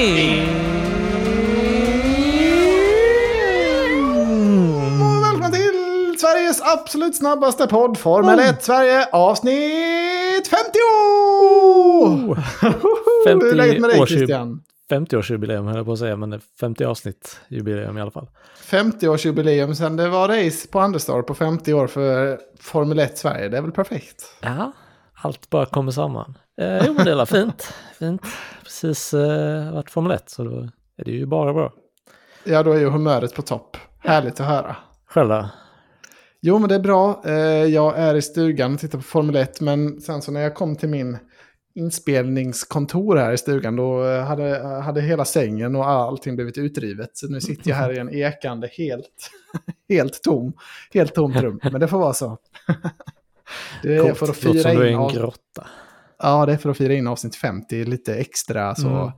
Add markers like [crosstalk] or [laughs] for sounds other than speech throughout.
Och välkomna till Sveriges absolut snabbaste podd, Formel 1 Sverige, avsnitt 50! Hur är läget med dig 50-årsjubileum Christian? 50-årsjubileum höll jag på att säga, men det är 50 avsnitt jubileum i alla fall. 50-årsjubileum sen det var race på Anderstorp på 50 år för Formel 1 Sverige. Det är väl perfekt? Ja, allt bara kommer samman. Eh, jo, men det är fint. Fint. Precis eh, varit Formel 1, så då är det ju bara bra. Ja, då är ju humöret på topp. Härligt att höra. Själv då? Jo, men det är bra. Eh, Jag är i stugan och tittar på Formel 1, men sen så när jag kom till min inspelningskontor här i stugan, då eh, hade, hade hela sängen och allting blivit utrivet. Så nu sitter jag här i en ekande, helt, [laughs] helt tom, helt tomt rum. Men det får vara så. [laughs] Det är Coolt. för att Låter fira som du är in, en grotta. Ja, det är för att fira in avsnitt 50, lite extra så Mm.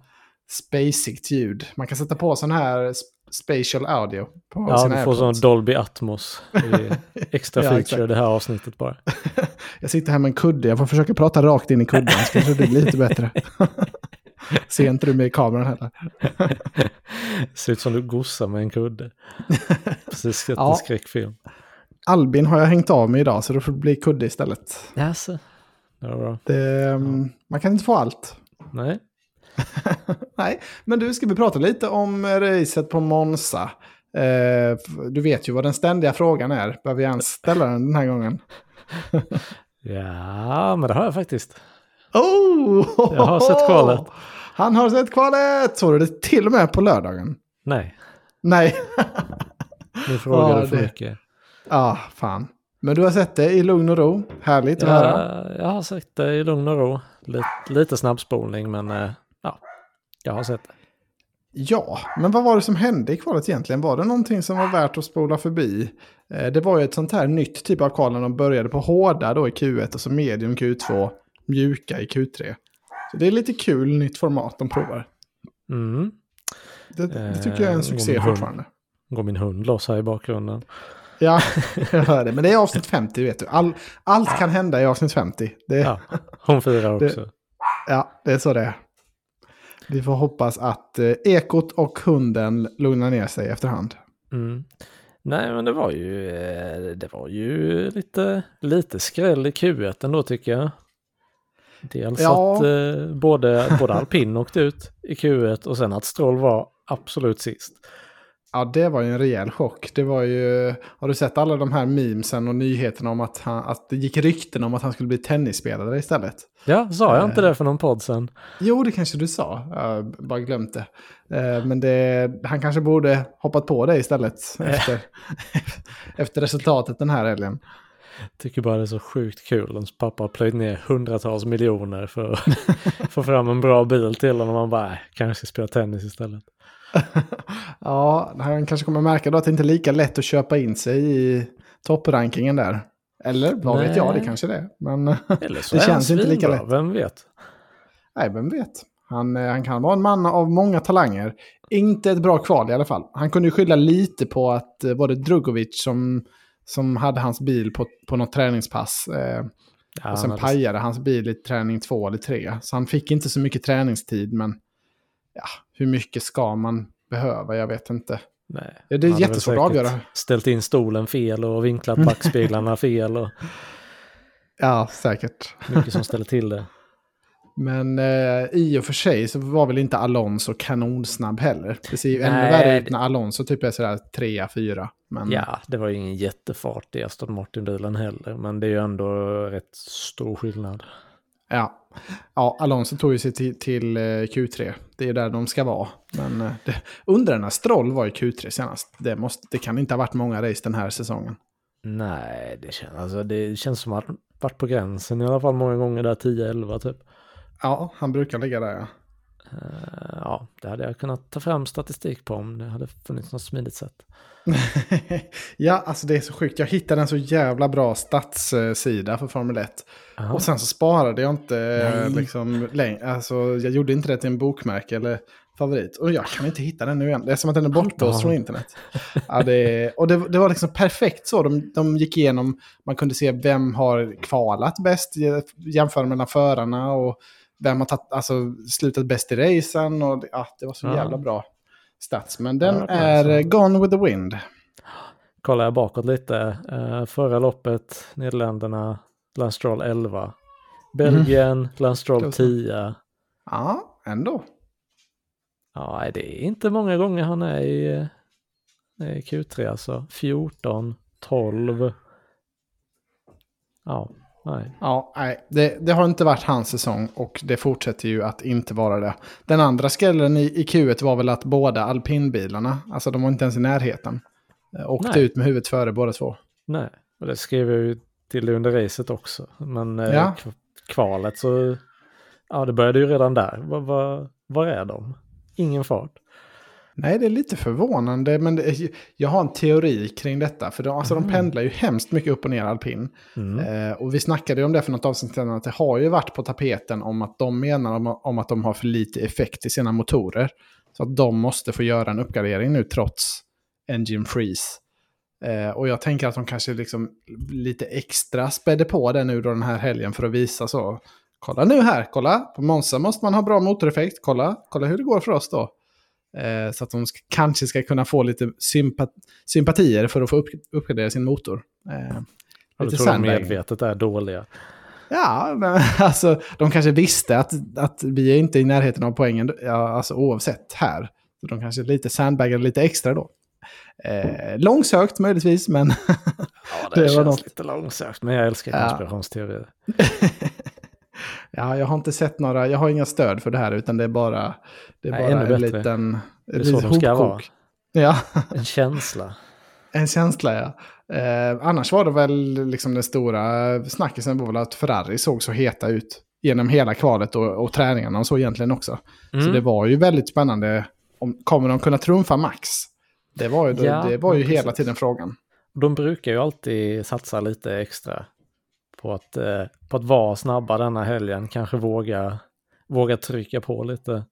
spacigt ljud. Man kan sätta på sån här sp- spatial audio på Ja, sina du får sån. Dolby Atmos. Det [laughs] extra Ja, feature exakt. det här avsnittet bara. [laughs] Jag sitter här med en kudde, jag får försöka prata rakt in i kudden så kanske det blir lite bättre. [laughs] Ser inte du mig i kameran heller? Ser ut som du gossar med en kudde. Precis sett Ja. en skräckfilm. Albin har jag hängt av med idag så det får bli kudde istället. Jaså? Bra. Det, mm, Man kan inte få allt. Nej, [laughs] Nej, men du, ska vi prata lite om racet på Monza? Eh, du vet ju vad den ständiga frågan är. Behöver jag ens ställa den den här gången? [laughs] ja, men det har jag faktiskt. Oh! Jag har sett kvalet. [laughs] Han har sett kvalet! Såg du det till och med på lördagen? Nej, Nej. nu frågar Ja, du för det- mycket. ah, fan. Men du har sett det i lugn och ro. Härligt att höra. Ja, jag har sett det i lugn och ro. Lite, lite snabbspolning, men eh, ja, jag har sett det. Ja, men vad var det som hände i kvalet egentligen? Var det någonting som var värt att spola förbi? Eh, Det var ju ett sånt här nytt typ av kval när de började på hårda då i Q1 och så medium Q2, mjuka i Q3. Så det är lite kul nytt format de provar. Mm. Det, det tycker jag är en Eh, succé hund. fortfarande. Går min hund loss här i bakgrunden. Ja, [laughs] jag hör det. Men det är avsnitt 50, vet du. All, allt kan hända i avsnitt 50. Det, ja. Ja, hon firar Det- också. det är så det är. Vi får hoppas att eh, ekot och hunden lugnar ner sig efterhand. Mm. Nej, men det var ju, eh, det var ju lite, lite skräll i Q1 ändå tycker jag. Dels Ja. att eh, både, både alpin [laughs] åkte ut i Q1 och sen att Stroll var absolut sist. Ja, det var ju en rejäl chock. Det var ju, har du sett alla de här memesen och nyheterna om att, han, att det gick rykten om att han skulle bli tennisspelare istället? Ja, sa jag inte Eh. det för någon podd sen? Jo, det kanske du sa. Jag bara glömt det. Eh, Men det, han kanske borde hoppat på det istället [laughs] efter, efter resultatet den här helgen. Tycker bara det är så sjukt kul. Hans pappa har plöjt ner hundratals miljoner för att [laughs] få fram en bra bil till honom. Man bara, äh, kanske spela tennis istället. [laughs] Ja, han kanske kommer märka då att det inte är lika lätt att köpa in sig i topprankingen där. Eller vad vet jag, det Nej. kanske det är. Men [laughs] Eller så Det är känns inte lika lätt. vem vet? nej, vem vet. Han, eh, han kan vara en man av många talanger. Inte ett bra kval i alla fall. Han kunde ju skylla lite på att eh, var det Drugovic som, som hade hans bil på, på något träningspass. Eh, Ja, och sen han pajade hans bil i träning två eller tre. Så han fick inte så mycket träningstid, men ja, hur mycket ska man behöva? Jag vet inte. Nej, Ja, det är jättesvårt att avgöra. Ställt in stolen fel och vinklat [laughs] backspeglarna fel och Ja, säkert. mycket som ställer till det. [laughs] Men eh, i och för sig så var väl inte Alonso kanonsnabb heller. Det ser ju ännu Nej, värre ut när Alonso typ är sådär trea, fyra. Men Ja, det var ju ingen jättefart i Aston Martin-bilen heller, men det är ju ändå rätt stor skillnad. Ja. ja, Alonso tog ju sig till, till eh, Q3. Det är där de ska vara. Men eh, det, undrar när Stroll var i Q3 senast. Det, måste, det kan inte ha varit många race den här säsongen. Nej, det känns, alltså, det känns som att han varit på gränsen i alla fall många gånger där, 10-11 typ. Ja, han brukar ligga där ja. Eh, ja, det hade jag kunnat ta fram statistik på om det hade funnits något smidigt sätt. [laughs] ja, alltså det är så sjukt. Jag hittade en så jävla bra statssida för Formel 1. Aha. Och sen så sparade jag inte Nej. eh, liksom längre. Alltså jag gjorde inte det till en bokmärke eller favorit. Och jag kan inte hitta den nu igen. Det är som att den är bortblåst från internet. Ja, det, och det, det var liksom perfekt så. De, de gick igenom, man kunde se vem har kvalat bäst, jämföra mellan förarna och vem har tatt, alltså, slutat bäst i racen och ja, det var så Ja. jävla bra stats. Men den Ja, är gone with the wind. Kollar jag bakåt lite. Eh, förra loppet, Nederländerna, Lance Stroll 11. Belgien, Lance Stroll Close. 10. Ja, ändå. Ja, det är inte många gånger han är i, eh, i Q3 alltså. 14, 12. Ja, nej. Ja, nej, det, det har inte varit hans säsong och det fortsätter ju att inte vara det. Den andra skrällen i, i Q1 var väl att båda alpinbilarna, alltså de var inte ens i närheten, eh, åkte Nej. ut med huvudet före båda två. Nej, och det skrev jag ju till under racet också. Men eh, Ja. kvalet så, ja det började ju redan där. Var, var, var är de? Ingen fart. Nej, det är lite förvånande, men det, jag har en teori kring detta. För de, alltså, de Mm. pendlar ju hemskt mycket upp och ner alpin. Mm. Eh, och vi snackade ju om det för något avsnitt sedan, att det har ju varit på tapeten om att de menar om, om att de har för lite effekt i sina motorer. Så att de måste få göra en uppgradering nu trots Engine Freeze. Eh, och jag tänker att de kanske liksom lite extra spädde på det nu då den här helgen för att visa så. Kolla nu här, kolla. På Monza måste man ha bra motoreffekt. Kolla, kolla hur det går för oss då. Eh, så att de ska, kanske ska kunna få lite sympa sympatier för att få upp, uppgradera sin motor. Eh, Ja, du tror de medvetet är dåliga. Ja, men [laughs] alltså de kanske visste att, att vi är inte i närheten av poängen, ja, alltså oavsett här. Så de kanske lite sandbaggade lite extra då. Eh, långsökt möjligtvis, men [laughs] Ja, Det det, var känns något. lite långsökt. Men jag älskar konspirationsteorier. ja, [laughs] jag har inte sett några, jag har inga stöd för det här, utan det är bara, det är Nej, bara en liten, Det är så de ska vara. hopkok. Ja, [laughs] En känsla. en känsla ja. Eh, annars var det väl liksom den stora snackisen var väl att Ferrari såg så heta ut genom hela kvalet och, och träningarna och så egentligen också. Så Mm. det var ju väldigt spännande. Om, kommer de kunna trumfa Max? Det var ju, Ja, det var ju hela tiden frågan. De brukar ju alltid satsa lite extra på att, eh, på att vara snabba denna helgen. Kanske våga, våga trycka på lite.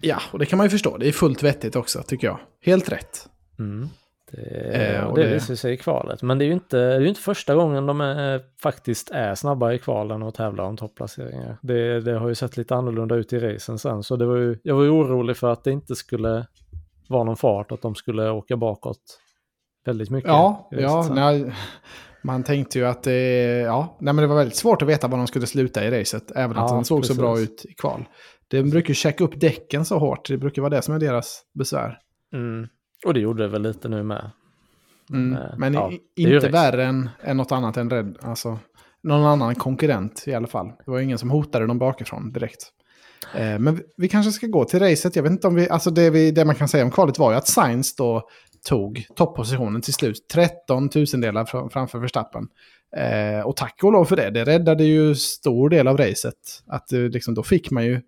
Ja, och det kan man ju förstå. Det är fullt vettigt också, tycker jag. Helt rätt. Mm. Det, Eh, och det, det- visar sig i kvalet. Men det är ju inte, det är inte första gången de är, faktiskt är snabba i kvalen och tävlar om topplaceringar. Det, det har ju sett lite annorlunda ut i racen sen. Så det var ju, jag var ju orolig för att det inte skulle vara någon fart, att de skulle åka bakåt väldigt mycket. Ja, ja nej, man tänkte ju att det, ja, nej, men det var väldigt svårt att veta var de skulle sluta i racet. Även att Ja, de såg precis. så bra ut i kval. De brukar ju checka upp däcken så hårt. Det brukar vara det som är deras besvär. Mm. Och det gjorde det väl lite nu med. Mm. Eh, Men ja, inte värre än, än något annat än Red. Alltså, någon annan konkurrent i alla fall. Det var ingen som hotade dem bakifrån direkt. Eh, men vi, vi kanske ska gå till racet. Jag vet inte om vi... Alltså det, vi, det man kan säga om kvalet var ju att Sainz då tog toppositionen till slut. 13 tusendelar fram, framför Verstappen. Eh, och tack och lov för det. Det räddade ju stor del av racet. Att eh, liksom, då fick man ju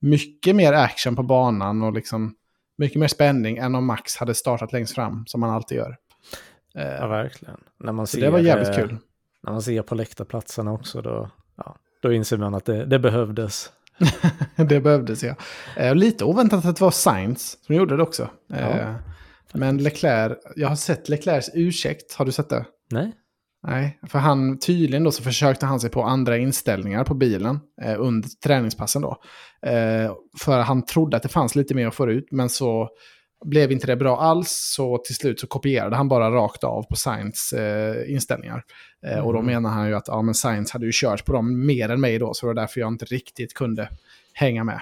mycket mer action på banan och liksom mycket mer spänning än om Max hade startat längst fram, som man alltid gör. Eh, Ja, verkligen. När man så ser, det var jävligt eh, kul. När man ser på läktarplatserna också då, ja, då inser man att det, det behövdes. [laughs] det behövdes ja. Eh, lite oväntat att det var Sainz som gjorde det också. Eh, Ja, men Leclerc, jag har sett Leclercs ursäkt, har du sett det? Nej? Nej, för han tydligen då så försökte han sig på andra inställningar på bilen eh, under träningspassen då. Eh, för han trodde att det fanns lite mer att få ut, men så blev inte det bra alls. Så till slut så kopierade han bara rakt av på Sainz eh, inställningar. Eh, Och då Mhm. menar han ju att ja, men Sainz hade ju kört på dem mer än mig då, så det var därför jag inte riktigt kunde hänga med.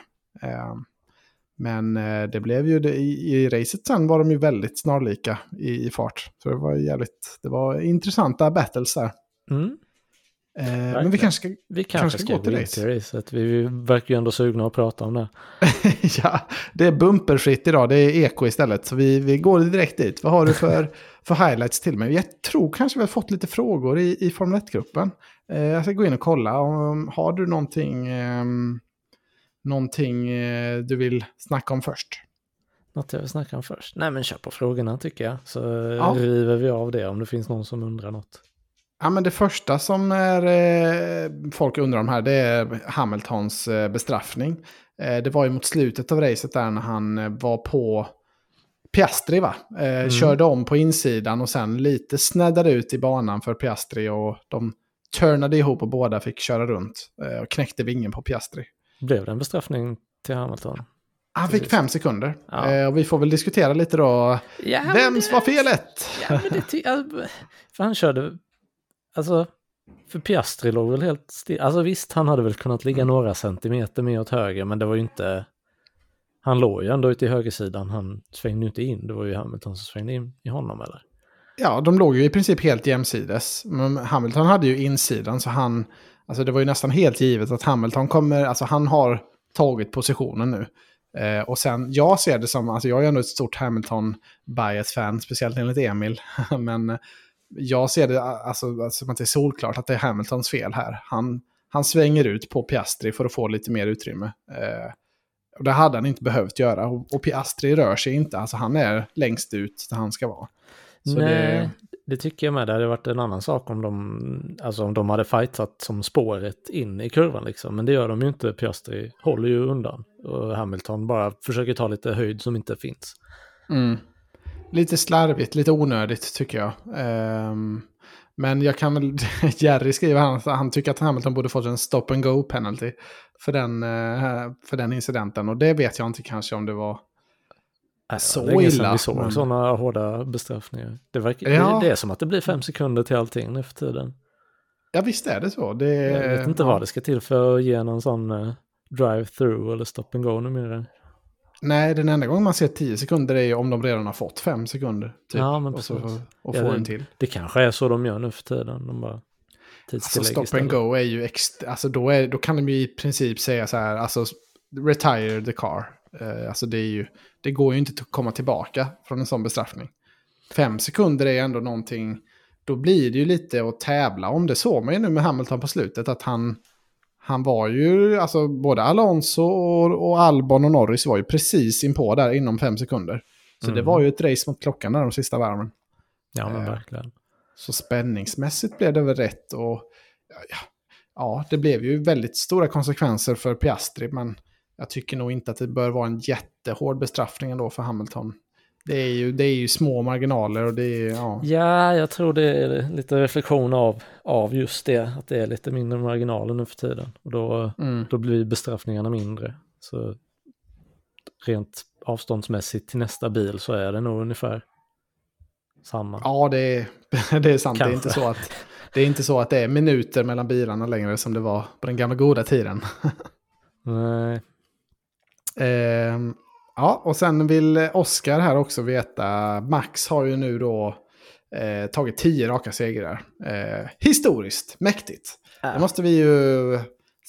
Men eh, det blev ju, det, i, i racet sen var de ju väldigt snarlika i, i fart. Så det var jävligt, det var intressanta battles där. Mm. Eh, men vi kanske ska, Vi kanske, Kanske ska gå till race. till racet. Vi, vi verkar ju ändå sugna att prata om det. [laughs] ja, det är bumperskit idag, det är eko istället. Så vi, vi går direkt dit. Vad har du för, [laughs] för highlights till mig? Jag tror kanske vi har fått lite frågor i, i Formel 1-gruppen. Eh, jag ska gå in och kolla. Om, har du någonting, eh, någonting eh, du vill snacka om först? Något jag vill snacka om först? Nej men kör på frågorna tycker jag. Så Ja. river vi av det om det finns någon som undrar något. Ja, men det första som är, eh, folk undrar om här, det är Hamiltons eh, bestraffning. Eh, det var ju mot slutet av racet där när han eh, var på Piastri, va? Eh, Körde om på insidan och sen lite snäddade ut i banan för Piastri och de turnade ihop och båda fick köra runt eh, och knäckte vingen på Piastri. Blev det en bestraffning till Hamilton? Han fick fem sekunder. Ja. Eh, och vi får väl diskutera lite då. Ja, Vems det- var felet? Ja, men det alltså, För han körde... Alltså, för Piastri låg väl helt still. Alltså visst, han hade väl kunnat ligga några centimeter mer åt höger, men det var ju inte... Han låg ju ändå ute i högersidan, han svängde ju inte in. Det var ju Hamilton som svängde in i honom, eller? Ja, de låg ju i princip helt jämsides. Men Hamilton hade ju insidan så han... Alltså det var ju nästan helt givet att Hamilton kommer... Alltså han har tagit positionen nu. Eh, och sen, jag ser det som... Alltså jag är ändå ett stort Hamilton-bias-fan, speciellt enligt Emil. [laughs] Men jag ser det alltså, alltså, som att det är solklart att det är Hamiltons fel här. Han, han svänger ut på Piastri för att få lite mer utrymme. Eh, och det hade han inte behövt göra. Och, och Piastri rör sig inte. Alltså han är längst ut där han ska vara. Så Nej, det- det... tycker jag med. Det hade varit en annan sak om de, alltså om de hade fightat som spåret in i kurvan liksom. Men det gör de ju inte. Piastri håller ju undan. Och Hamilton bara försöker ta lite höjd som inte finns. Mm. Lite slarvigt, lite onödigt tycker jag. Um, men jag kan väl, [laughs] Jerry skriver han han tycker att Hamilton borde fått en stop and go penalty för den, uh, för den incidenten. Och det vet jag inte kanske om det var... Äh, Så det illa, vi såg men- sådana hårda bestraffningar. Det, verkar, Ja. det, är som att det blir fem sekunder till allting nu för tiden. Ja visst är det så. Det, Jag vet inte vad det ska till för att ge någon sån eh, drive-through eller stop and go numera. Nej, den enda gången man ser 10 sekunder är ju om de redan har fått 5 sekunder. Typ, Ja, men och så, precis. och Ja, får det- en till. Det kanske är så de gör nu för tiden. De bara Alltså stop istället. and go är ju ext- alltså då, är, då kan de ju i princip säga så här, alltså retire the car. Eh, alltså det är ju, det går ju inte att komma tillbaka från en sån bestraffning. Fem sekunder är ändå någonting, då blir det ju lite att tävla om. Det såg man ju nu med Hamilton på slutet, att han, han var ju, alltså både Alonso och, och Albon och Norris var ju precis inpå där inom fem sekunder. Så det Mm. var ju ett race mot klockan där de sista varven. Ja, men Eh, verkligen. Så spänningsmässigt blev det väl rätt. Och, ja, ja, ja, det blev ju väldigt stora konsekvenser för Piastri. Men jag tycker nog inte att det bör vara en jättehård bestraffning ändå för Hamilton. Det är ju, det är ju små marginaler och det är ja. Ja, jag tror det är lite reflektion av, av just det. Att det är lite mindre marginaler nu för tiden. Och då, Mm. då blir bestraffningarna mindre. Så rent avståndsmässigt till nästa bil så är det nog ungefär samma. Ja, det är, [laughs] det är sant. Det är, inte så att, det är inte så att det är minuter mellan bilarna längre som det var på den gamla goda tiden. [laughs] Nej, Ehm, ja, och sen vill Oskar här också veta, Max har ju nu då eh, tagit tio raka segrar. Eh, historiskt, mäktigt. Det måste vi ju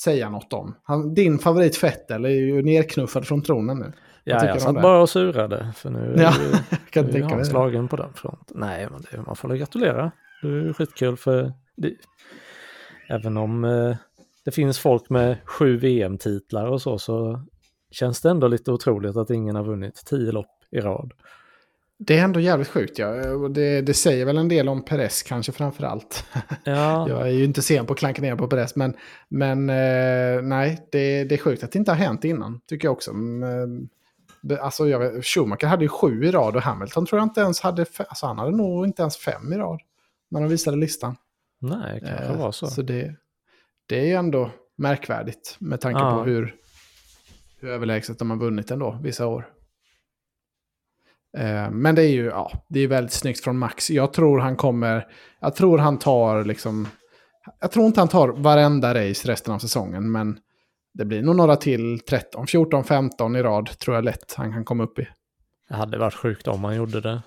säga något om. Han, din favorit Fettel är ju nerknuffad från tronen nu. ja, jag satt bara och surade. För nu är Ja, ju, [laughs] kan nu är han slagen på den fronten. Nej, men det, man får väl gratulera. Det är ju skitkul för det, även om eh, det finns folk med sju VM-titlar och så, så känns det ändå lite otroligt att ingen har vunnit tio lopp i rad. Det är ändå jävligt sjukt, ja. Det, det säger väl en del om Perez kanske framför allt. [laughs] Ja, Jag är ju inte sen på att klanka ner på Perez, men, men eh, nej, det, det är sjukt att det inte har hänt innan, tycker jag också. Men, det- alltså, jag Schumacher hade ju sju i rad och Hamilton tror jag inte ens hade, alltså han hade nog inte ens fem i rad. När de visade listan. nej, det kanske Eh, var så. Så det, det är ju ändå märkvärdigt med tanke Ja. på hur, hur överlägset de har vunnit ändå vissa år. Eh, Men det är ju ja, det är väldigt snyggt från Max. Jag tror han kommer, jag tror han tar liksom, jag tror inte han tar varenda race resten av säsongen, men det blir nog några till 13, 14, 15 i rad tror jag lätt han kan komma upp i. Det hade varit sjukt om han gjorde det.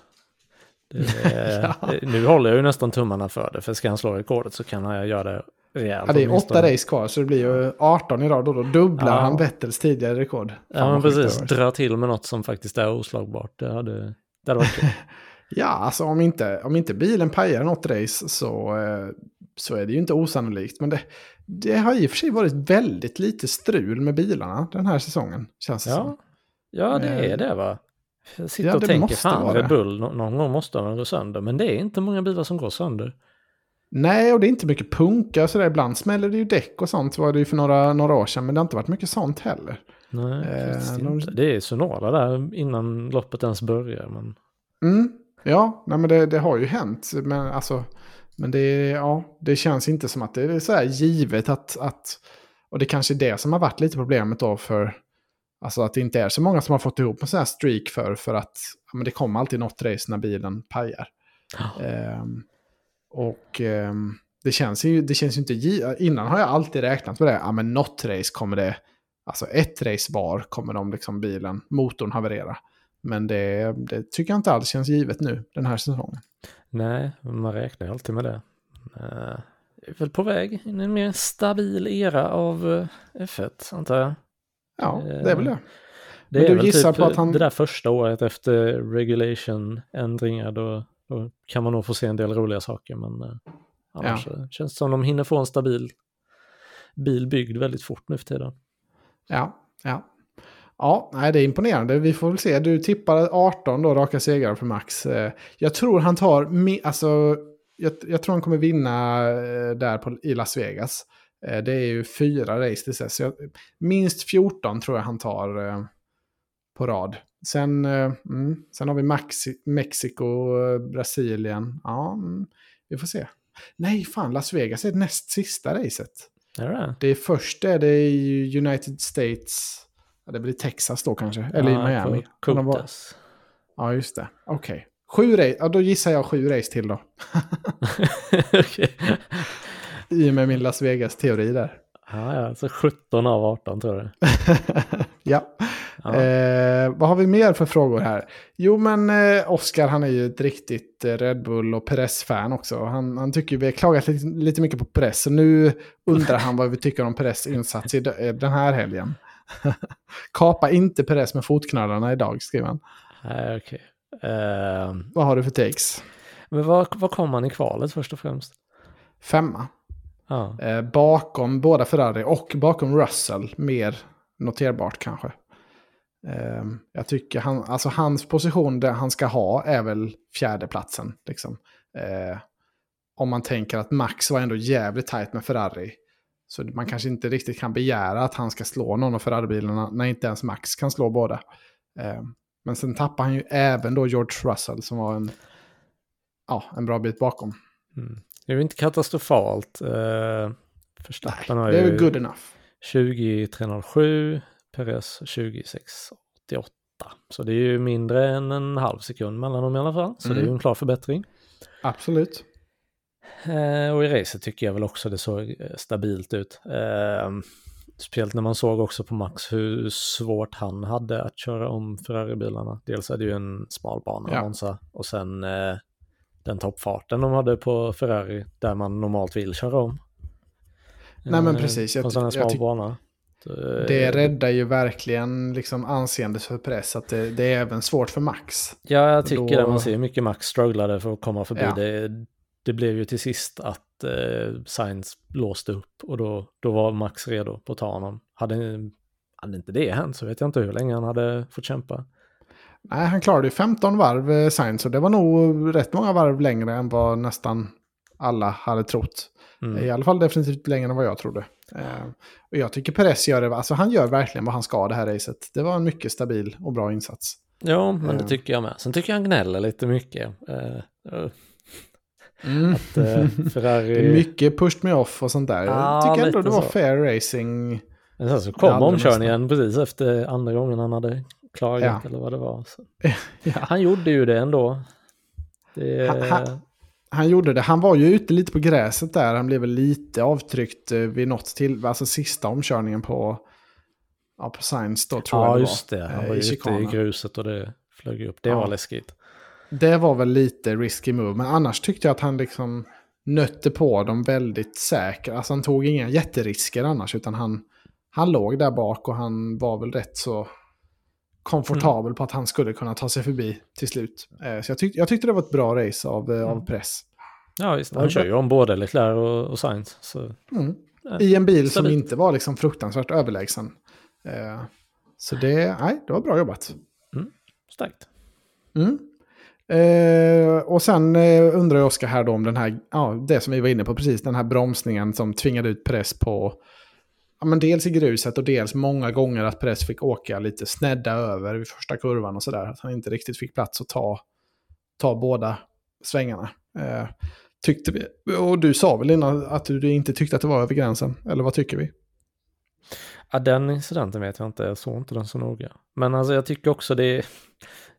det [laughs] Ja. det- Nu håller jag ju nästan tummarna för det, för ska han slå rekordet så kan han göra det rejält. Ja, det är åtta race kvar så det blir ju 18 i rad och då dubblar Ja. han Vettels tidigare rekord. Fan, Ja, men precis. Dra till med något som faktiskt är oslagbart. Det hade, det hade varit. [laughs] Ja, alltså om inte, om inte bilen pajar något race så, eh, så är det ju inte osannolikt. Men det, det har i och för sig varit väldigt lite strul med bilarna den här säsongen, känns det som. Ja, ja det Eh, är det va. Jag sitter ja, och tänker, fan Red. Bull, nå- någon gång måste de gå sönder. Men det är inte många bilar som går sönder. Nej, och det är inte mycket punka sådär. Ibland smäller det ju däck och sånt var det ju för några, några år sedan. Men det har inte varit mycket sånt heller. Nej, Eh, de- inte. Det är så några där innan loppet ens börjar. Men... Mm, ja, nej, men det, det har ju hänt. Men, alltså, men det, ja, det känns inte som att det är så givet att, att, och det kanske är det som har varit lite problemet då för Alltså att det inte är så många som har fått ihop en sån här streak för, för att ja, men det kommer alltid något race när bilen pajar. Ja. Um, och um, det känns ju, det känns ju inte, innan har jag alltid räknat med det, ja men något race kommer det, alltså ett race var kommer de liksom bilen, motorn haverera. Men det, det tycker jag inte alls känns givet nu den här säsongen. Nej, man räknar ju alltid med det. Uh, är väl på väg in i en mer stabil era av uh, F1, antar jag. Ja, det är väl det. Det Men är du väl gissar typ på att han- det där första året efter regulation-ändringar då, då kan man nog få se en del roliga saker men eh, annars så känns det som de hinner få en stabil bil byggd väldigt fort nu för tiden. Ja, ja. Ja, nej, det är imponerande. Vi får väl se. Du tippar 18 då, raka segrar för Max. Eh, Jag tror han tar, alltså, jag, jag tror han kommer vinna eh, där på, i Las Vegas. Eh, Det är ju fyra race till dess. Minst 14 tror jag han tar på rad. Sen, eh, mm, sen har vi Maxi, Mexiko, eh, Brasilien. Ja, mm, vi får se. Nej, fan, Las Vegas är näst sista racet. Är det det? Är först är det i United States. Ja, det blir Texas då kanske. Eller i Ja, Miami. Och de var- Cotas. Ja, just det. Okej. Sju race. Ja, då gissar jag sju race till då. [laughs] I och med min Las Vegas-teori där. Ja, ja, så 17 av 18 tror jag. [laughs] ja. Eh, vad har vi mer för frågor här? Jo, men eh, Oscar han är ju ett riktigt eh, Red Bull och Perez-fan också. Han, han tycker vi har klagat lite, lite mycket på Perez. Så nu undrar han vad vi tycker om Perez insats i, eh, den här helgen. [laughs] Kapa inte Perez med fotknölarna idag, skriver han. Nej, okej. Eh, Vad har du för takes? men vad, vad kom han i kvalet först och främst? Femma. Ja, Eh, bakom båda Ferrari och bakom Russell. Mer noterbart kanske. Eh, jag tycker han, alltså hans position där han ska ha är väl fjärdeplatsen. Liksom. Eh, om man tänker att Max var ändå jävligt tajt med Ferrari. Så man kanske inte riktigt kan begära att han ska slå någon av Ferrari-bilarna när inte ens Max kan slå båda. Eh, men sen tappar han ju även då George Russell som var en, ja, en bra bit bakom. mm. Det är ju inte katastrofalt. Uh, Verstappen har Det är ju väl good enough. 20.307, Perez 26.88. Så det är ju mindre än en halv sekund mellan dem i alla fall. Så det är ju Mm. en klar förbättring. Absolut. Eh, och i racet tycker jag väl också det såg eh, stabilt ut. Eh, speciellt när man såg också på Max hur svårt han hade att köra om Ferrari-bilarna. Dels är det ju en smal bana, Ja. Monza, och sen eh, den toppfarten de hade på Ferrari där man normalt vill köra om. Nej, men Eh, precis. Jag På en ty- sån Så, eh, Det räddar ju verkligen liksom anseendet för press. Att det, det är även svårt för Max. Ja, jag tycker Då- det. Man ser hur mycket Max strugglade för att komma förbi. Ja. Det, det blev ju till sist att eh, Sainz låste upp och då, då var Max redo på att ta honom. Hade, hade inte det hänt så vet jag inte hur länge han hade fått kämpa. Nej, han klarade ju 15 varv eh, Sainz. Så det var nog rätt många varv längre än vad nästan alla hade trott. Mm. I alla fall definitivt längre än vad jag trodde. Eh, och jag tycker Perez gör det, alltså han gör verkligen vad han ska det här racet. Det var en mycket stabil och bra insats. Ja, men det Eh. tycker jag med. Sen tycker jag han gnäller lite mycket. Eh, Mm. att eh, [laughs] Ferrari... Det är mycket pushed me off och sånt där. Jag Ja, tycker ändå det var så. fair racing. Men sen så kom omkörningen precis efter andra gången han hade klagat Ja. eller vad det var. [laughs] Ja. Han gjorde ju det ändå. Det, Han- han- Han gjorde det. Han var ju ute lite på gräset där. Han blev väl lite avtryckt eh, vid något till, alltså sista omkörningen på, ja, på Sainz då tror jag ja, det just var. det. eh, Han var i ute i gruset och det flög upp. Det Ja. var läskigt. Det var väl lite risky move, men annars tyckte jag att han liksom nötte på dem väldigt säkert. Alltså han tog inga jätterisker annars, utan han, han låg där bak och han var väl rätt så komfortabel på att han skulle kunna ta sig förbi till slut. Eh, Så jag, tyck, jag tyckte det var ett bra race av, eh, av Mm. press. Ja, visst. Han kör ju om både Leclerc och, och Sainz. Så, Mm. Ja, I en bil som inte var liksom fruktansvärt överlägsen. Eh, Så det, nej, det var bra jobbat. starkt. Mm. Eh, och sen eh, undrar jag Oskar här då om den här, ja, det som vi var inne på precis, den här bromsningen som tvingade ut press på, ja men dels i gruset och dels många gånger att press fick åka lite snedda över vid första kurvan och sådär. Att han inte riktigt fick plats att ta, ta båda svängarna. Eh, tyckte vi, och du sa väl innan att du inte tyckte att det var över gränsen, eller vad tycker vi? Ja, den incidenten vet jag inte, jag såg inte den så noga. Men alltså jag tycker också det,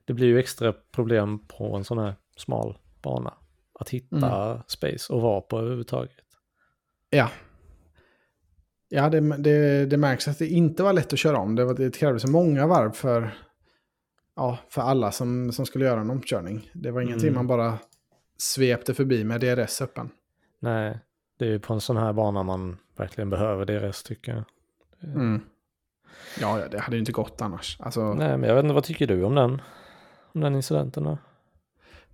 det blir ju extra problem på en sån här smal bana. Att hitta mm. space och vara på överhuvudtaget. Ja. Ja, det, det, det, märks att det inte var lätt att köra om. Det, var, det krävdes många varv för, ja, för alla som, som skulle göra en omkörning. Det var ingenting mm. man bara svepte förbi med DRS öppen. Nej, det är ju på en sån här bana man verkligen behöver DRS tycker jag. Mm. Ja, det hade ju inte gått annars. Alltså... Nej, men jag vet inte, vad tycker du om den, om den incidenten då?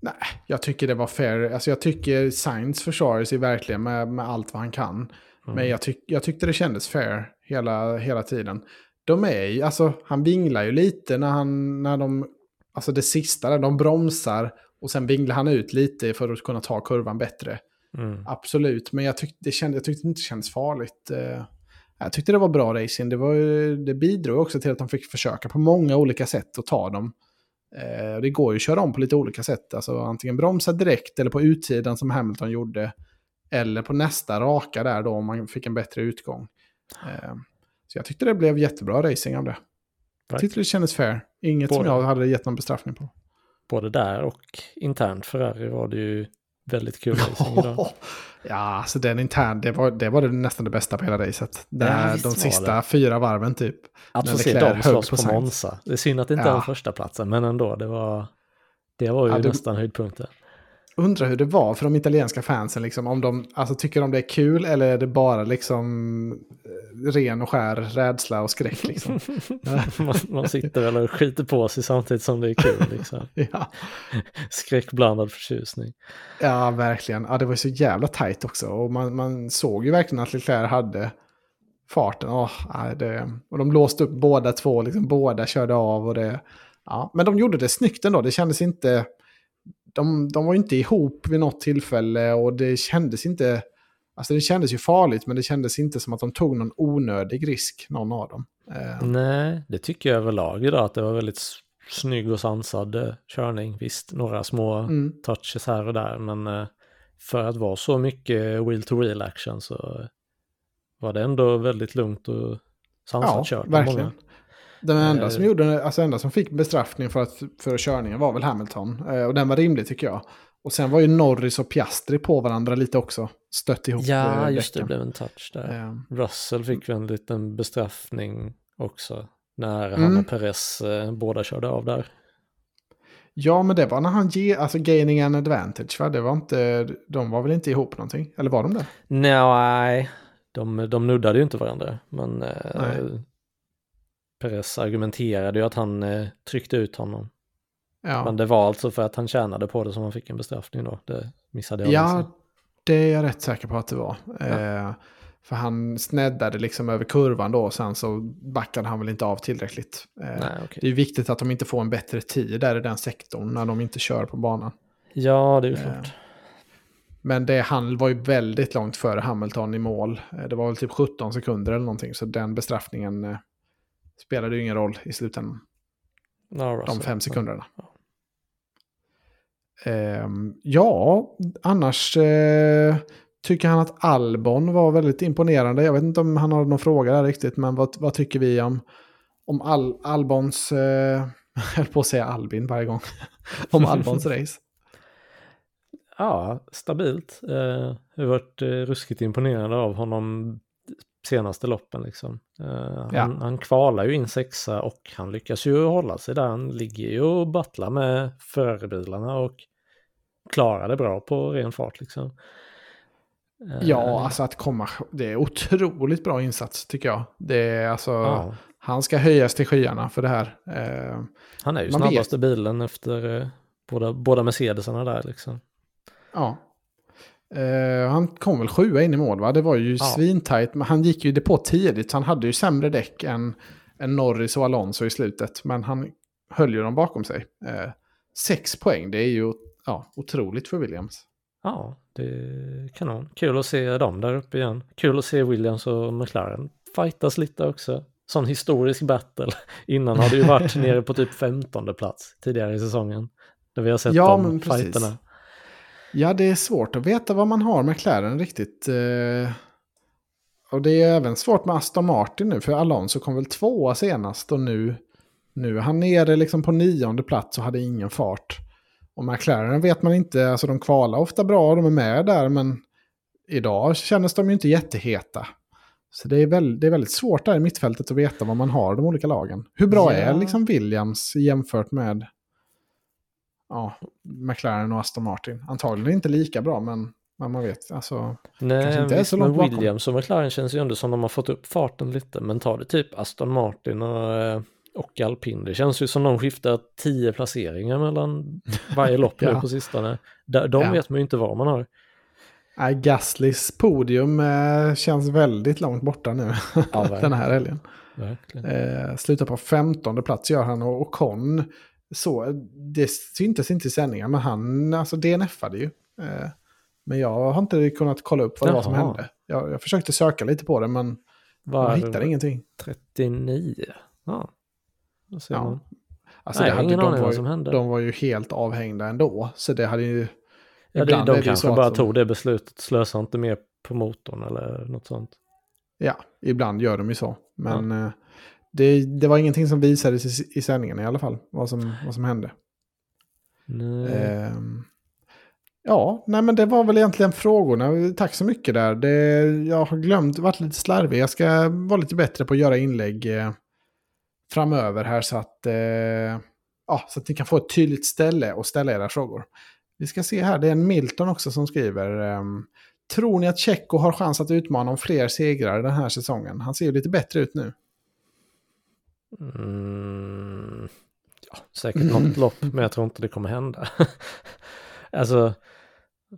Nej, jag tycker det var fair. Alltså jag tycker Sainz försvarar sig verkligen med, med allt vad han kan. Mm. Men jag, tyck, jag tyckte det kändes fair hela, hela tiden. De är ju, alltså han vinglar ju lite när han, när de, alltså det sista där, de bromsar och sen vinglar han ut lite för att kunna ta kurvan bättre. Mm. Absolut, men jag tyckte, det kände, jag tyckte det inte kändes farligt. Eh, jag tyckte det var bra racing. Det, var, det bidrog också till att de fick försöka på många olika sätt att ta dem. Eh, det går ju att köra om på lite olika sätt. Alltså antingen bromsa direkt eller på utsidan som Hamilton gjorde. Eller på nästa raka där då om man fick en bättre utgång. Eh, så jag tyckte det blev jättebra racing av det. Jag tyckte det kändes fair. Inget både, som jag hade gett någon bestraffning på. Både där och internt Ferrari var det ju väldigt kul [laughs] racing idag. Ja, alltså den intern, det var, det var det nästan det bästa på hela racet. Det, ja, de sista fyra varven typ. Att få se dem slåss på, på Monza. Det är synd att det inte ja. är första platsen, men ändå, det var, det var ju ja, det, nästan höjdpunkten undrar hur det var för de italienska fansen. Liksom, om de alltså, tycker de det är kul eller är det bara liksom eh, ren och skär rädsla och skräck. Liksom. [laughs] man, man, sitter väl och skiter på sig samtidigt som det är kul. Liksom. [laughs] ja. Skräckblandad förtjusning. Ja, verkligen. Ja, det var så jävla tajt också. Och man, man såg ju verkligen att Leclerc hade farten. Oh, det, och de låste upp båda två, liksom, båda körde av. Och det, ja. Men de gjorde det snyggt ändå. Det kändes inte de, de var inte ihop vid något tillfälle och det kändes inte... Alltså det kändes ju farligt men det kändes inte som att de tog någon onödig risk, någon av dem. Eh. Nej, det tycker jag överlag idag att det var väldigt snygg och sansad eh, körning. Visst, några små mm. touches här och där men eh, för att vara så mycket wheel to wheel action så var det ändå väldigt lugnt och sansat ja, kört. Verkligen. Många. Den enda som, eh. gjorde, alltså enda som fick bestraffning för, att, för körningen var väl Hamilton. Eh, och den var rimlig tycker jag. Och sen var ju Norris och Piastri på varandra lite också. Stött ihop Ja, eh, just det, det blev en touch där. Ja. Russell fick väl en liten bestraffning också. När mm. han och Perez eh, båda körde av där. Ja, men det var när han ger, alltså gaining an advantage, va? Det var inte, de var väl inte ihop någonting? Eller var de det? Nej, de, de nuddade ju inte varandra. Men eh, Perez argumenterade ju att han eh, tryckte ut honom. Ja. Men det var alltså för att han tjänade på det som han fick en bestraffning då. Det missade jag. Ja, liksom. det är jag rätt säker på att det var. Ja. Eh, för han sneddade liksom över kurvan då och sen så backade han väl inte av tillräckligt. Eh, Nej, okay. Det är viktigt att de inte får en bättre tid där i den sektorn när de inte kör på banan. Ja, det är ju klart. Eh, men det, han var ju väldigt långt före Hamilton i mål. Eh, det var väl typ 17 sekunder eller någonting. Så den bestraffningen eh, spelade ju ingen roll i slutändan. No, de fem sekunderna. Ja, um, ja annars uh, tycker han att Albon var väldigt imponerande. Jag vet inte om han har någon fråga där riktigt, men vad, vad tycker vi om, om Al, Albons, uh, [laughs] jag höll på att säga Albin varje gång, [laughs] om Albons race? Ja, stabilt. Uh, jag har varit uh, ruskigt imponerad av honom senaste loppen. Liksom. Uh, ja. han, han kvalar ju in sexa och han lyckas ju hålla sig där. Han ligger ju och battlar med förebilarna och klarar det bra på ren fart. Liksom. Uh, ja, alltså att komma, det är otroligt bra insats tycker jag. Det är alltså, ja. han ska höjas till skyarna för det här. Uh, han är ju snabbaste vet. bilen efter båda, båda Mercedesarna där liksom. Ja, Uh, han kom väl sjua in i mål va? Det var ju ja. svintajt. Men han gick ju det på tidigt. Så han hade ju sämre däck än, än Norris och Alonso i slutet. Men han höll ju dem bakom sig. Uh, sex poäng, det är ju ja, otroligt för Williams. Ja, det är kanon. Kul att se dem där uppe igen. Kul att se Williams och McLaren fightas lite också. Sån historisk battle. [laughs] Innan har det ju varit [laughs] nere på typ 15 plats tidigare i säsongen. Där vi har sett ja, de fighterna. Ja, det är svårt att veta vad man har med McLaren riktigt. Eh, och det är även svårt med Aston Martin nu, för Alonso kom väl tvåa senast och nu, nu är han nere liksom på nionde plats och hade ingen fart. Och McLaren vet man inte, alltså de kvalar ofta bra, de är med där, men idag kändes de ju inte jätteheta. Så det är, väldigt, det är väldigt svårt där i mittfältet att veta vad man har de olika lagen. Hur bra Ja. är liksom Williams jämfört med ja, McLaren och Aston Martin? Antagligen inte lika bra, men, men man vet. Alltså, Nej, inte visst, så långt men bakom. Williams och McLaren känns ju ändå som de har fått upp farten lite. Men tar det typ Aston Martin och, eh, och Alpin. Det känns ju som de skiftar tio placeringar mellan [laughs] varje lopp nu Ja. på sistone. De, de Ja. vet man ju inte vad man har. nej, Gaslys podium eh, känns väldigt långt borta nu Ja, [laughs] den här helgen. Eh, slutar på 15 plats gör han och Ocon. Så, det syntes inte i sändningen, men han alltså DNFade ju. Eh, men jag har inte kunnat kolla upp vad det var som hände. Jag, jag försökte söka lite på det, men Var jag hittade ingenting. 39? Ja. Ja. Alltså, Nej, det hade, ingen de, aning var vad som hände. de var ju helt avhängda ändå. Så det hade ju... Ja, det, de kanske bara tog det beslutet, slösa inte mer på motorn eller något sånt. Ja, ibland gör de ju så. Men eh, det, det var ingenting som visades i, i sändningen i alla fall, vad som, vad som hände. Ehm, ja, nej men det var väl egentligen frågorna. Tack så mycket där. Det, jag har glömt, varit lite slarvig. Jag ska vara lite bättre på att göra inlägg eh, framöver här så att, eh, ja, så att ni kan få ett tydligt ställe att ställa era frågor. Vi ska se här, det är en Milton också som skriver. ehm, Tror ni att Tjecko har chans att utmana om fler segrar den här säsongen? Han ser ju lite bättre ut nu. Mm, ja, säkert [clears throat] något lopp, men jag tror inte det kommer hända. [laughs] alltså,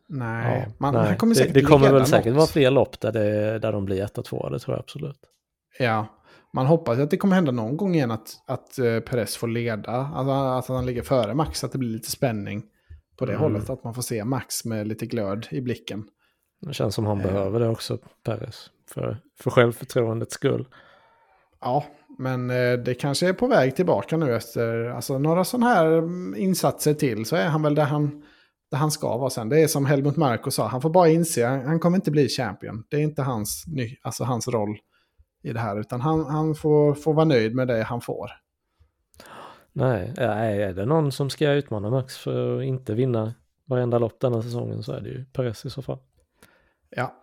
Nej, ja, man, nej. kommer det, det kommer väl säkert vara fler lopp där, det, där de blir 1 och 2, det tror jag absolut. Ja, man hoppas att det kommer hända någon gång igen att, att uh, Perez får leda. Alltså att han ligger före Max, att det blir lite spänning på det Mm. hållet. Att man får se Max med lite glöd i blicken. Det känns som han Eh. behöver det också, Perez, för, för självförtroendets skull. Ja, men eh, det kanske är på väg tillbaka nu efter alltså, några sådana här mm, insatser till. Så är han väl där han, där han ska vara sen. Det är som Helmut Marko sa, han får bara inse, han, han kommer inte bli champion. Det är inte hans, ny, alltså, hans roll i det här, utan han, han får, får vara nöjd med det han får. Nej, är det någon som ska utmana Max för att inte vinna varenda lopp denna säsongen så är det ju Perez i så fall. Ja,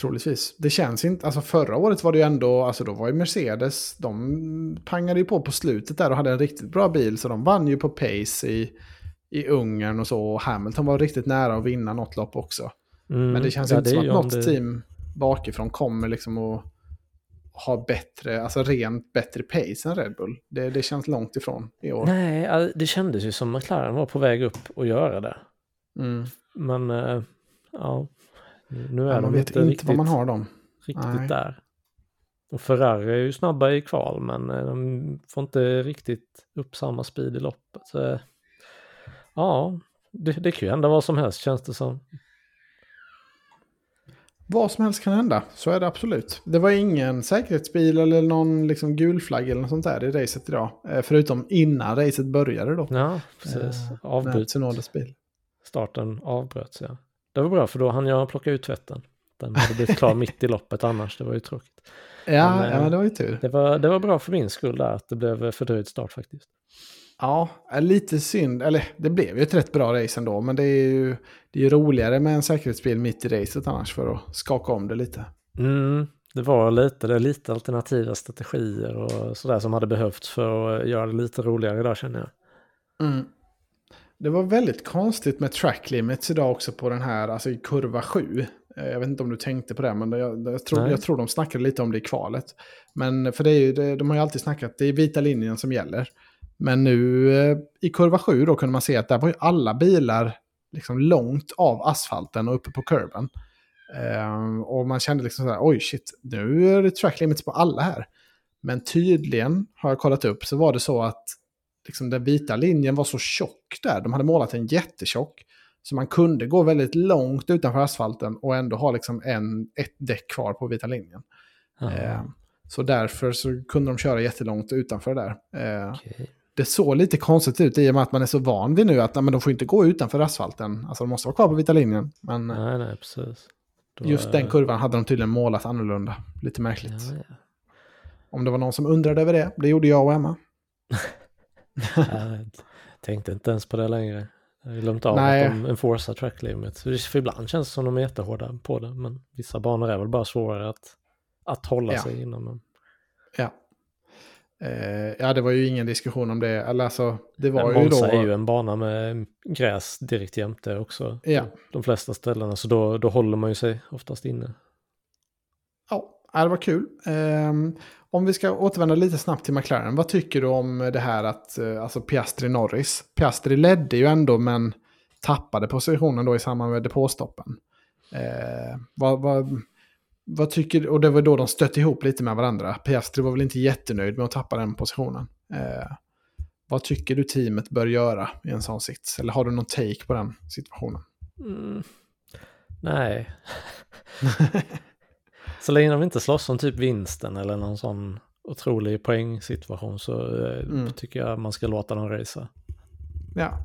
troligtvis. Det känns inte, alltså förra året var det ju ändå, alltså då var ju Mercedes, de pangade ju på på slutet där och hade en riktigt bra bil, så de vann ju på pace i, i Ungern och så, och Hamilton var riktigt nära att vinna något lopp också. Mm, Men det känns ja, inte det som att något det- team bakifrån kommer liksom att ha bättre, alltså rent bättre pace än Red Bull. Det, det känns långt ifrån i år. Nej, det kändes ju som McLaren var på väg upp och göra det. Mm. Men eh, ja, nu är Ja, de vet inte riktigt, vad man har dem. riktigt Nej. där. Och Ferrari är ju snabba i kval men eh, de får inte riktigt upp samma speed i loppet. Så, eh, ja, det, det kan ju hända vad som helst känns det som. Vad som helst kan hända, så är det absolut. Det var ingen säkerhetsbil eller någon liksom gul flagg eller något sånt där i racet idag. Eh, Förutom innan racet började då. Ja, precis. Avbryt. Tsunodas bil. Starten avbröts ja. Det var bra för då hann jag plocka ut tvätten. Den hade blivit klar mitt i loppet annars, det var ju tråkigt. Ja, Men, eh, ja, det var ju tur. Det var, det var bra för min skull där att det blev fördröjd start faktiskt. Ja, är lite synd. Eller det blev ju ett rätt bra race ändå. Men det är ju, det är ju roligare med en säkerhetsbil mitt i racet annars för att skaka om det lite. Mm, det var lite, det är lite alternativa strategier och sådär som hade behövts för att göra det lite roligare där känner jag. Mm. Det var väldigt konstigt med track limits idag också på den här, alltså i kurva 7. Eh, Jag vet inte om du tänkte på det, men jag, jag, tror, Nej. jag tror de snackade lite om det i kvalet. Men för det är ju, det, de har ju alltid snackat, det är vita linjen som gäller. Men nu eh, i kurva 7 då kunde man se att där var ju alla bilar liksom långt av asfalten och uppe på kurvan. Ehm, och man kände liksom så här, oj shit, nu är det track limits på alla här. Men tydligen, har jag kollat upp, så var det så att liksom den vita linjen var så tjock där. De hade målat en jättetjock. Så man kunde gå väldigt långt utanför asfalten och ändå ha liksom en, ett däck kvar på vita linjen. Eh, så därför så kunde de köra jättelångt utanför där. Eh, okej. det såg lite konstigt ut i och med att man är så van vid nu att nej, men de får inte gå utanför asfalten. Alltså de måste vara kvar på vita linjen. Men eh, Nej, nej, precis. Då, Just den eh, kurvan hade de tydligen målat annorlunda. Lite märkligt. Ja, ja. Om det var någon som undrade över det, det gjorde jag och Emma. [laughs] Jag tänkte inte ens på det längre. Jag har glömt av Nej. att de enforcar track limits. För ibland känns det som de är jättehårda på det. Men vissa banor är väl bara svårare att, att hålla Ja. sig inom. Men, Ja. Eh, ja, det var ju ingen diskussion om det. Eller alltså, det var men ju då... Monza är ju en bana med gräs direkt jämte också. Ja. De flesta ställena. Så då, då håller man ju sig oftast inne. Ja, det var kul. Ehm, om vi ska återvända lite snabbt till McLaren. Vad tycker du om det här att, eh, alltså Piastri Norris? Piastri ledde ju ändå men tappade positionen då i samband med depåstoppen. Eh, vad, vad, vad tycker du? Och det var då de stötte ihop lite med varandra. Piastri var väl inte jättenöjd med att tappa den positionen. Eh, vad tycker du teamet bör göra i en sån sits? Eller har du någon take på den situationen? Mm. Nej. [laughs] [laughs] så länge de inte slåss om typ vinsten eller någon sån otrolig poängsituation så eh, Mm. tycker jag man ska låta dem racea. Ja.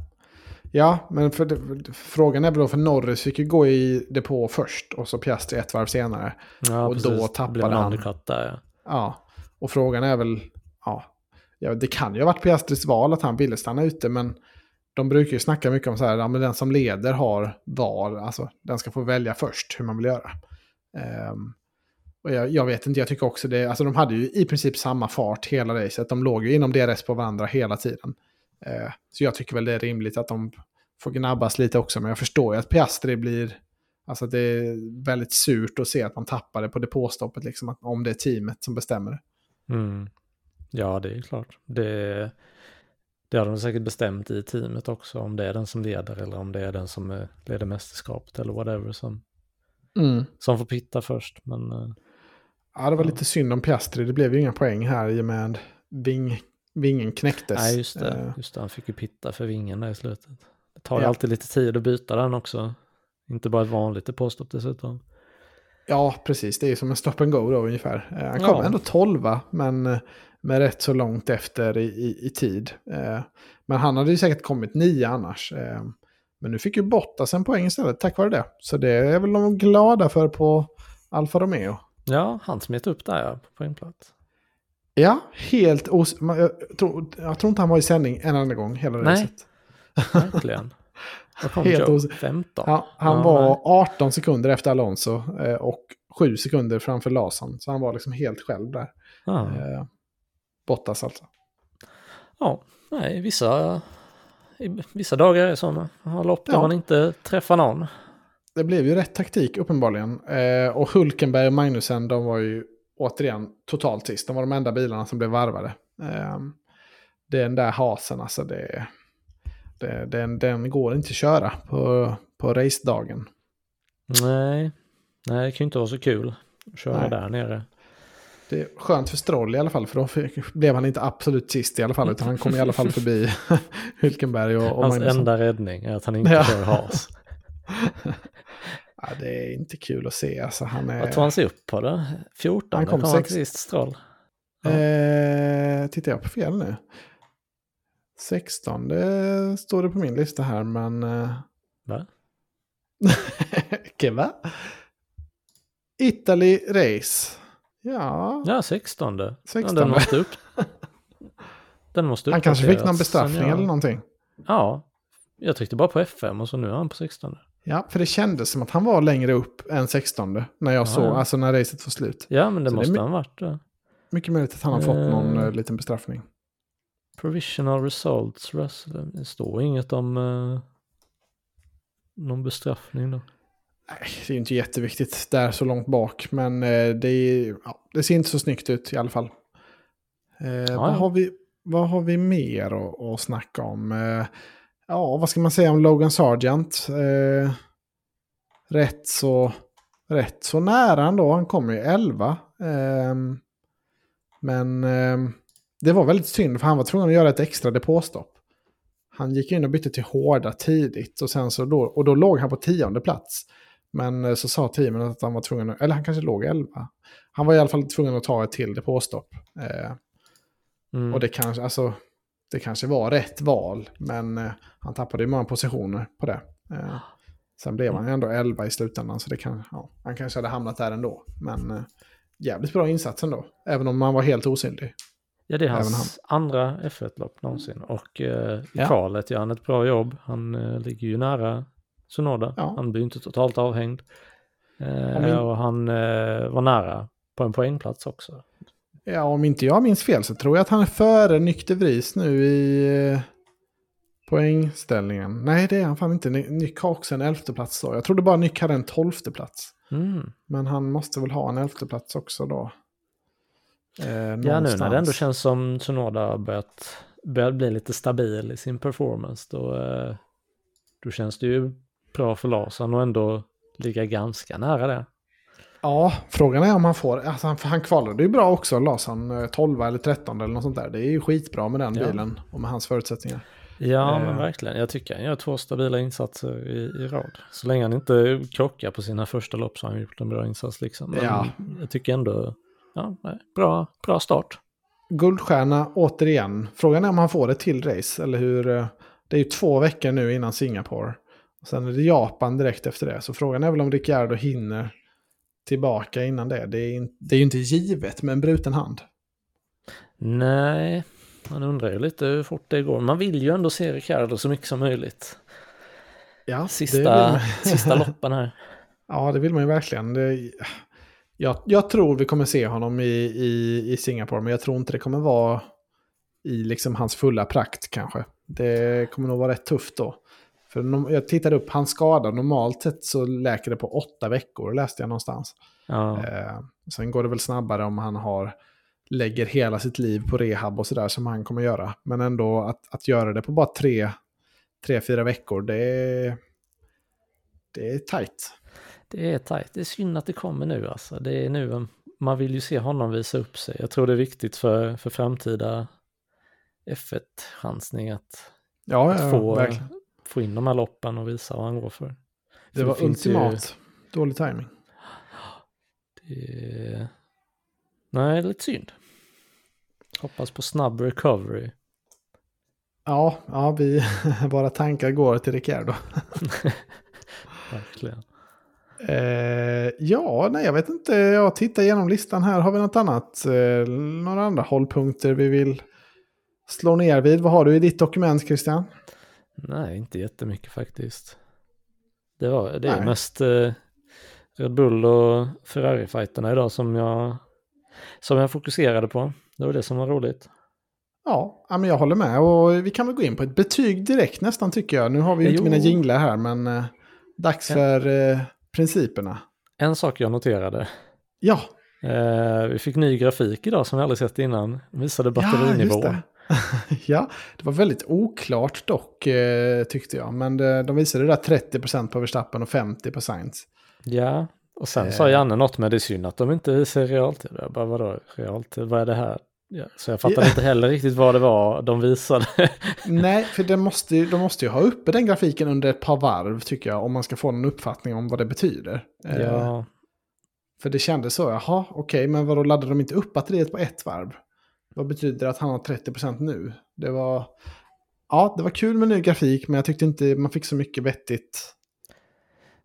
Ja, men för det, frågan är väl då för Norris fick ju gå i depå först och så Piastri ett varv senare. Ja, Och då precis. Det tappade blev han. där ja. Ja, och frågan är väl, ja, ja, det kan ju ha varit Piastris val att han ville stanna ute, men de brukar ju snacka mycket om så här, ja, men den som leder har val, alltså den ska få välja först hur man vill göra. Ehm, och jag, jag vet inte, jag tycker också det, alltså de hade ju i princip samma fart hela racet, de låg ju inom DRS på varandra hela tiden. Eh, så jag tycker väl det är rimligt att de får gnabbas lite också, men jag förstår ju att Piastri blir, alltså det är väldigt surt att se att man tappar det på depåstoppet, liksom, att, om det är teamet som bestämmer. Mm. Ja, det är klart. Det, det har de säkert bestämt i teamet också, om det är den som leder eller om det är den som eh, leder mästerskapet eller whatever som, Mm. som får pitta först. Men eh, Ja, det var Ja. lite synd om Piastri. Det blev ju inga poäng här i och med ving, vingen knäcktes. nej, just det. Eh, Just det, han fick ju pitta för vingen där i slutet. Det tar ju Ja. alltid lite tid att byta den också. Inte bara ett vanligt påstopp dessutom. Ja, precis. Det är som en stop and go då ungefär. Eh, Han Ja. kom ändå tolva, men eh, med rätt så långt efter i, i, i tid. Men han hade ju säkert kommit nio annars. Men nu fick ju Bottas en poäng istället tack vare det. Så det är väl de glada för på Alfa Romeo. Ja, han smet upp där ja, på en plats. Ja, helt os... Jag tror, jag tror inte han var i sändning en enda gång hela Nej. racet. Verkligen. [laughs] Vad kom Helt os- 15? Ja, han Ja, var nej. 18 sekunder efter Alonso eh, och 7 sekunder framför Larsson. Så han var liksom helt själv där. Ja. Eh, Bottas alltså. Ja, nej, vissa, vissa dagar är sådana. Har lopp där Ja. man inte träffar någon. Det blev ju rätt taktik uppenbarligen. Eh, och Hulkenberg och Magnusen, de var ju återigen totalt sist. De var de enda bilarna som blev varvade. Eh, den där hasen, alltså det, det, den, den går inte att köra på, på racedagen. Nej, nej, det kan ju inte vara så kul att köra Nej. där nere. Det är skönt för Stroll i alla fall, för då fick, blev han inte absolut sist i alla fall, utan han kom i alla fall förbi [laughs] Hulkenberg och, och Hans Magnusson. enda räddning är att han inte Ja. kör has. [laughs] Ja, det är inte kul att se. Alltså, han är... Vad tog han sig upp på då? 14? Han kom kom sex. han sist Stroll. Ja. Eh, tittar jag på fel nu? 16 det står det på min lista här, men... Eh... Va? [laughs] Okej, va? Italy Race. Ja, Ja, 16. Ja, 16. [laughs] den måste upp. Den måste han kanske fick någon bestraffning jag- eller någonting. Ja, jag tryckte bara på F5 och så nu är han på 16. Ja, för det kändes som att han var längre upp än 16 när jag Ja, såg, ja. alltså när racet var slut. Ja, men det Så det måste my- han varit. Ja. Mycket möjligt att han har fått någon eh, liten bestraffning. Provisional results, Russell. Det står inget om eh, någon bestraffning då. Nej, det är ju inte jätteviktigt där så långt bak, men eh, det, är, ja, det ser inte så snyggt ut i alla fall. Eh, vad, har vi, vad har vi mer att, att snacka om? Eh, ja, vad ska man säga om Logan Sargent? Eh, rätt, så, rätt så nära ändå, han kom ju 11. Ehm, men ehm, det var väldigt synd, för han var tvungen att göra ett extra depåstopp. Han gick in och bytte till hårda tidigt och, sen så då, och då låg han på tionde plats. Men eh, så sa teamen att han var tvungen, eller han kanske låg 11. Han var i alla fall tvungen att ta ett till depåstopp. Eh, Mm. och det kanske, alltså, det kanske var rätt val, men eh, han tappade ju många positioner på det. Eh, Sen blev han ju ändå 11 i slutändan, så det kan, ja, han kanske hade hamnat där ändå. Men eh, jävligt bra insats ändå, även om man var helt osynlig. Ja, det är hans andra F1-lopp någonsin. Och eh, i Ja. kvalet gör han ett bra jobb. Han eh, ligger ju nära Sunoda. Ja. Han blir inte totalt avhängd. Eh, Om in- Och han var nära på en poängplats också. Ja, om inte jag minns fel så tror jag att han är före Nykter nu i eh, poängställningen. Nej, det är han fan inte. Ny- Nyck har också en elfte plats då. Jag trodde bara Nyck hade en tolfte plats. Mm. Men han måste väl ha en elfte plats också då. Eh, Ja, nu när det ändå känns som Sunoda har börjat, börjat bli lite stabil i sin performance. Då, eh, då känns det ju bra för Larsson och ändå ligga ganska nära det. Ja, frågan är om han får... Alltså han, han kvalade ju bra också. Las han eh, 12 eller 13 eller något sånt där. Det är ju skitbra med den Ja. bilen och med hans förutsättningar. Ja, Eh. men verkligen. Jag tycker han gör två stabila insatser i, i rad. Så länge han inte krockar på sina första lopp så har han gjort en bra insats liksom. Men Ja. jag tycker ändå, ja, bra, bra start. Guldstjärna återigen. Frågan är om han får ett till race. Eller hur... eh, Det är ju två veckor nu innan Singapore. Sen är det Japan direkt efter det. Så frågan är väl om Ricciardo hinner tillbaka innan det. Det är, det är ju inte givet med en bruten hand. Nej, man undrar ju lite hur fort det går. Man vill ju ändå se Ricardo så mycket som möjligt. Ja, Sista, [laughs] sista loppen här. Ja, det vill man ju verkligen. Det, jag, jag tror vi kommer se honom i, i, i Singapore, men jag tror inte det kommer vara i liksom hans fulla prakt kanske. Det kommer nog vara rätt tufft då. För jag tittade upp, hans skada, normalt sett så läker det på åtta veckor, läste jag någonstans. Ja, Eh, sen går det väl snabbare om han har, lägger hela sitt liv på rehab och sådär som han kommer göra. Men ändå att, att göra det på bara tre, tre fyra veckor, det är, det är tajt. det är tajt. Det är synd att det kommer nu alltså. Det är nu, man vill ju se honom visa upp sig. Jag tror det är viktigt för, för framtida F1-chansning att Ja, att ja få, verkligen. Få in de här loppen och visa vad han går för. Det För var ju- ultimat. Dålig timing. Det... Nej, det lite synd. Hoppas på snabb recovery. Ja, ja vi, [laughs] våra tankar går till Ricciardo. [laughs] Verkligen. Eh, ja, nej, jag vet inte. Jag tittar igenom listan här. Har vi något annat? Eh, några andra hållpunkter vi vill slå ner vid? Vad har du i ditt dokument, Christian? Nej, inte jättemycket faktiskt. Det, var, det är Nej. mest eh, Red Bull och Ferrari-fighterna idag som jag, som jag fokuserade på. Det var det som var roligt. Ja, ja, men jag håller med. Och vi kan väl gå in på ett betyg direkt nästan tycker jag. Nu har vi ju inte mina jinglar här, men eh, dags Ja. för eh, principerna. En sak jag noterade. Ja, Eh, vi fick ny grafik idag som vi aldrig sett innan. Visade Ja, just batterinivån. det. [laughs] ja, det var väldigt oklart dock eh, tyckte jag. Men det, de visade det där 30% på Verstappen och 50% på Sainz. Ja, och sen Eh. sa Janne något med det är synd att de inte visar realtid. Jag bara vadå realtid, vad är det här? Ja, så jag fattade inte heller riktigt vad det var de visade. [laughs] Nej, för det måste, ju- de måste ju ha uppe den grafiken under ett par varv tycker jag. Om man ska få en uppfattning om vad det betyder. Eh, ja, För det kändes så, jaha, okej, men vadå laddade de inte upp batteriet på ett varv? Vad betyder det att han har 30% nu? Det var... Ja, det var kul med ny grafik, men jag tyckte inte man fick så mycket vettigt.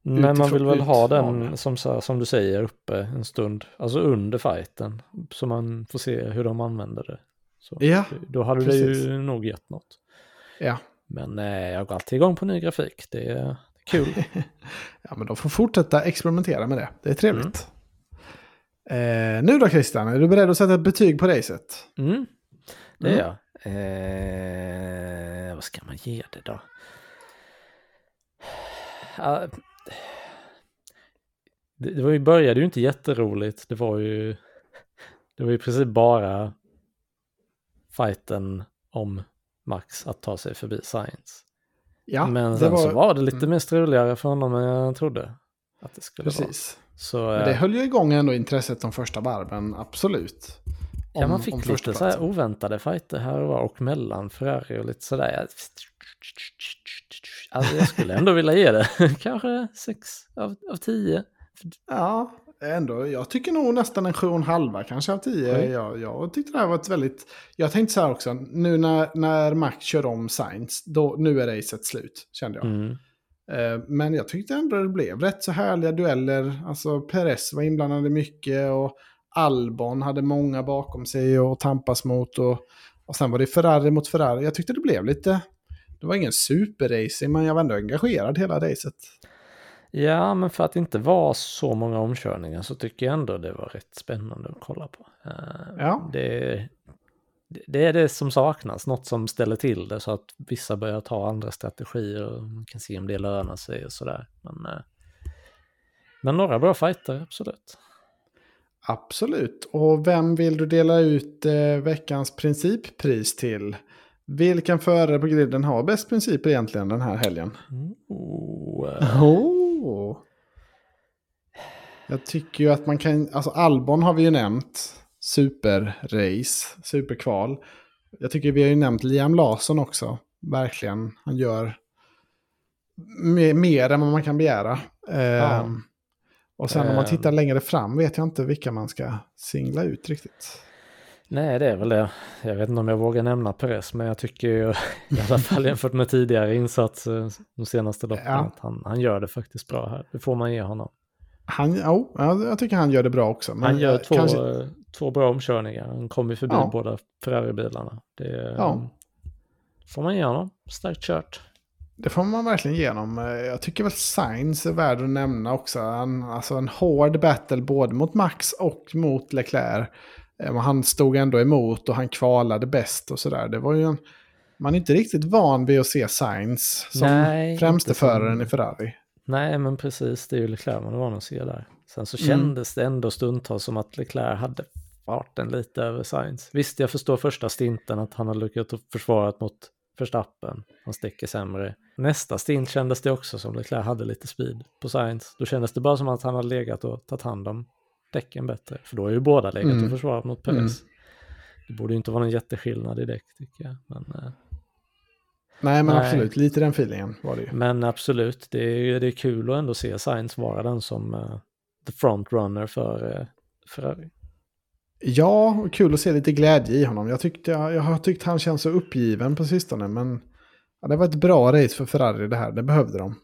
men man vill väl ha den som, som du säger uppe en stund, alltså under fighten. Så man får se hur de använder det. Så, Ja, Då hade det precis. ju nog gett något. ja. Men eh, jag går alltid igång på ny grafik, det är, det är kul. [laughs] Ja, men de får fortsätta experimentera med det. Det är trevligt. Eh, nu då Christian, är du beredd att sätta ett betyg på racet? Mm, det är Mm. jag. Eh, vad ska man ge det då? Det, det var ju, började ju inte jätteroligt. Det var ju, det var ju precis bara fighten om Max att ta sig förbi Science. Ja, Men sen så var det lite mm. mer struligare för honom än jag trodde att det skulle vara. Precis. Så Men det eh, höll ju igång ändå intresset de första varven, absolut. ja, Om- man fick lite så här oväntade fighter här och var och mellan Ferrari och lite sådär. Alltså jag skulle ändå vilja ge det [laughs] kanske 6 av, av 10. Ja, ändå. Jag tycker nog nästan en 7,5 kanske av 10. Oj. Jag, jag tyckte det här var ett väldigt... Jag tänkte så här också, nu när, när Max kör om Sainz, då, nu är racet slut, kände jag. Mm. Eh, men jag tyckte ändå det blev rätt så härliga dueller. Alltså Perez var inblandad i mycket och Albon hade många bakom sig att tampas mot. Och, och sen var det Ferrari mot Ferrari. Jag tyckte det blev lite... Det var ingen superracing, men jag var ändå engagerad hela racet. Ja, men för att det inte var så många omkörningar så tycker jag ändå det var rätt spännande att kolla på. Uh, ja. det, det är det som saknas, något som ställer till det så att vissa börjar ta andra strategier och man kan se om det lönar sig och sådär. Men, uh, men några bra fighter, absolut. Absolut. Och vem vill du dela ut eh, veckans princippris till? Vilken förare på griden har bäst principer egentligen den här helgen? Oh. oh. Jag tycker ju att man kan, alltså Albon har vi ju nämnt. Superrace, superkval. Jag tycker vi har ju nämnt Liam Larsson också. Verkligen, han gör mer, än vad man kan begära. Ja. Ehm, och sen om man tittar ehm. längre fram vet jag inte vilka man ska singla ut riktigt. Nej, det är väl det. Jag vet inte om jag vågar nämna Perez, men jag tycker ju, [laughs] i alla fall jämfört med tidigare insatser de senaste loppen, ja. att han, han gör det faktiskt bra här. Det får man ge honom. Han, ja, jag tycker han gör det bra också. han gör två, kanske... två bra omkörningar. Han kommer förbi ja. båda Ferrari-bilarna. Det ja. får man ge honom. Starkt kört. Det får man verkligen ge honom. Jag tycker väl Sainz är värd att nämna också. Han, alltså en hård battle både mot Max och mot Leclerc. Eh, han stod ändå emot och han kvalade bäst och sådär. Det var ju en, man är inte riktigt van vid att se Sainz som Nej, främste föraren i Ferrari. Nej, men precis. Det är ju Leclerc man är van att se där. Sen så kändes mm. det ändå stundtals som att Leclerc hade farten lite över Sainz. Visst, jag förstår första stinten att han har lyckats försvara mot Verstappen. Han sticker sämre. Nästa stint kändes det också som Leclerc hade lite speed på Sainz. Då kändes det bara som att han hade legat och tagit hand om däcken bättre. För då är ju båda legat mm. och försvarat mot Perez. Mm. Det borde ju inte vara någon jätteskillnad i däck tycker jag. Men, eh, nej, men nej. absolut, lite den feelingen var det ju. Men absolut, det är, det är kul att ändå se Sainz vara den som uh, the frontrunner för uh, Ferrari. Ja, kul att se lite glädje i honom. Jag, tyckte, jag, jag har tyckt han känns så uppgiven på sistone, men ja, det var ett bra race för Ferrari det här. Det behövde de.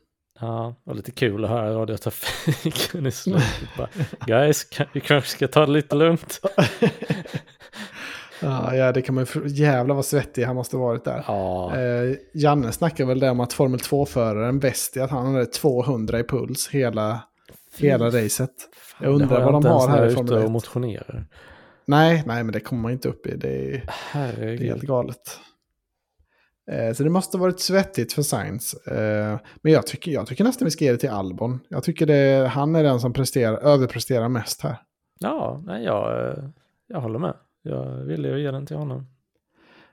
Ja, och lite kul att höra radiotrafiken i slutet. Bara, Guys, vi kanske ska ta det lite lugnt. [laughs] ja, ja, det kan man ju... Jävlar vad svettig han måste varit där. Ja. Eh, Janne snackar väl där om att Formel 2-föraren bäst i att han hade 200 i puls hela, hela racet. Jag undrar vad de har här i Formel 1. och motionerar. Nej, nej, men det kommer man inte upp i. Det är, det är helt galet. Eh, så det måste ha varit svettigt för Sainz. Eh, men jag tycker, jag tycker nästan vi ska ge det till Albon. Jag tycker det, han är den som presterar, överpresterar mest här. Ja, nej, jag, eh, jag håller med. Jag ville ge den till honom.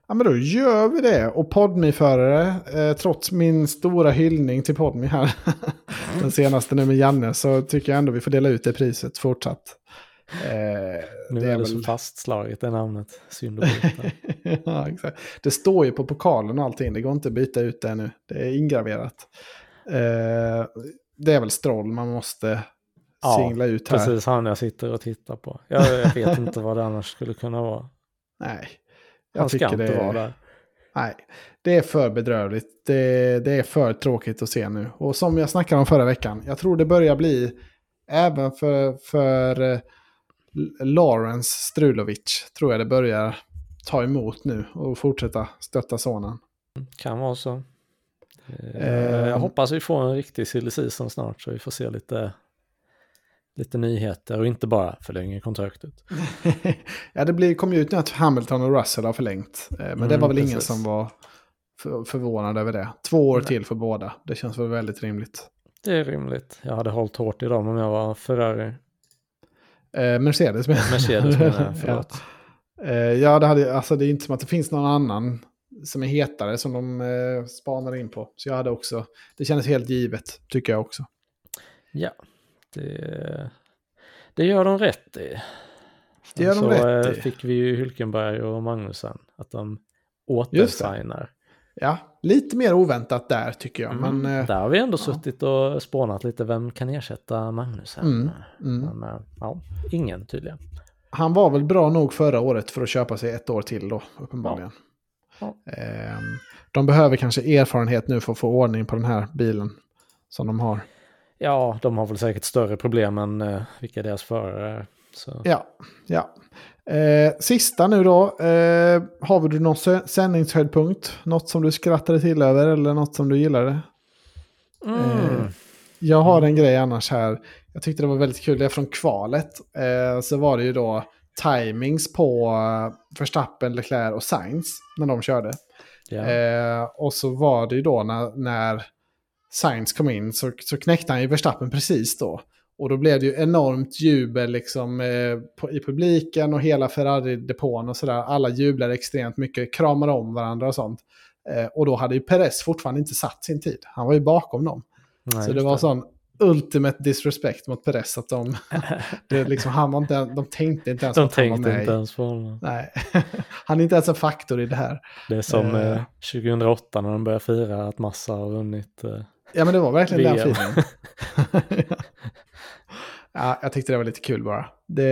Ja, men då gör vi det. Och Podmi-förare, eh, trots min stora hyllning till Podmi här, [laughs] den senaste nu med Janne, så tycker jag ändå vi får dela ut det priset fortsatt. Eh, nu det är, är det väl... så fastslaget det namnet. Synd att byta. [laughs] ja, exakt. Det står ju på pokalen och allting. Det går inte att byta ut det nu. Det är ingraverat. Eh, det är väl Stroll man måste ja, singla ut här. precis han jag sitter och tittar på. Jag, jag vet inte vad det annars skulle kunna vara. Nej. Jag han ska inte vara där. Nej, det är för bedrövligt. Det, det, är för tråkigt att se nu. Och som jag snackade om förra veckan, jag tror det börjar bli, även för, för eh, Lawrence Strulovic tror jag det börjar ta emot nu och fortsätta stötta sonen. Kan vara så. Eh, jag ehm. hoppas vi får en riktig silly snart så vi får se lite, lite nyheter och inte bara förlänga kontraktet. [laughs] ja, det blir, kom ju ut nu att Hamilton och Russell har förlängt. Eh, men mm, det var väl precis. ingen som var för, förvånad över det. Två år Nej. till för båda. Det känns väl väldigt rimligt. Det är rimligt. Jag hade hållit hårt i dem om jag var Ferrari. Eh, Mercedes menar Mercedes menar jag, [laughs] förlåt. ja, eh, ja det, hade, alltså, det är inte som att det finns någon annan som är hetare som de eh, spanar in på. Så jag hade också, det kändes helt givet, tycker jag också. Ja, det, det gör de rätt i. Det gör de så rätt i. Eh, fick vi ju Hylkenberg och Magnusen, att de återsignar. Ja, lite mer oväntat där tycker jag. Mm, men, eh, där har vi ändå ja. suttit och spånat lite vem kan ersätta Magnus Mm, mm. Men, eh, ja, ingen tydligen. Han var väl bra nog förra året för att köpa sig ett år till då, uppenbarligen. Ja. Ja. Ehm, de behöver kanske erfarenhet nu för att få ordning på den här bilen. som de har. Ja, de har väl säkert större problem än eh, vilka deras förare är. Så. Ja, ja. Eh, sista nu då. Eh, har du någon sändningshöjdpunkt? Något som du skrattade till över eller något som du gillade? Mm. Eh, jag har en grej annars här. Jag tyckte det var väldigt kul. Det är från kvalet. Eh, så var det ju då timings på uh, Verstappen, Leclerc och Sainz när de körde. Eh, och så var det ju då när, när Sainz kom in så, så knäckte han ju Verstappen precis då. Och då blev det ju enormt jubel liksom, eh, på, i publiken och hela Ferrari-depån och sådär. Alla jublade extremt mycket, kramade om varandra och sånt. Eh, och då hade ju Perez fortfarande inte satt sin tid. Han var ju bakom dem. Nej, så det var sån ultimate disrespect mot Perez att de, [laughs] det liksom, han var inte, de tänkte inte ens De att han var med. inte ens på honom. Nej, [laughs] han är inte ens en faktor i det här. Det är som Eh. eh, 2008 när de började fira att Massa har vunnit. Ja men det var verkligen den VM. filmen. [laughs] ja, jag tyckte det var lite kul bara. Det,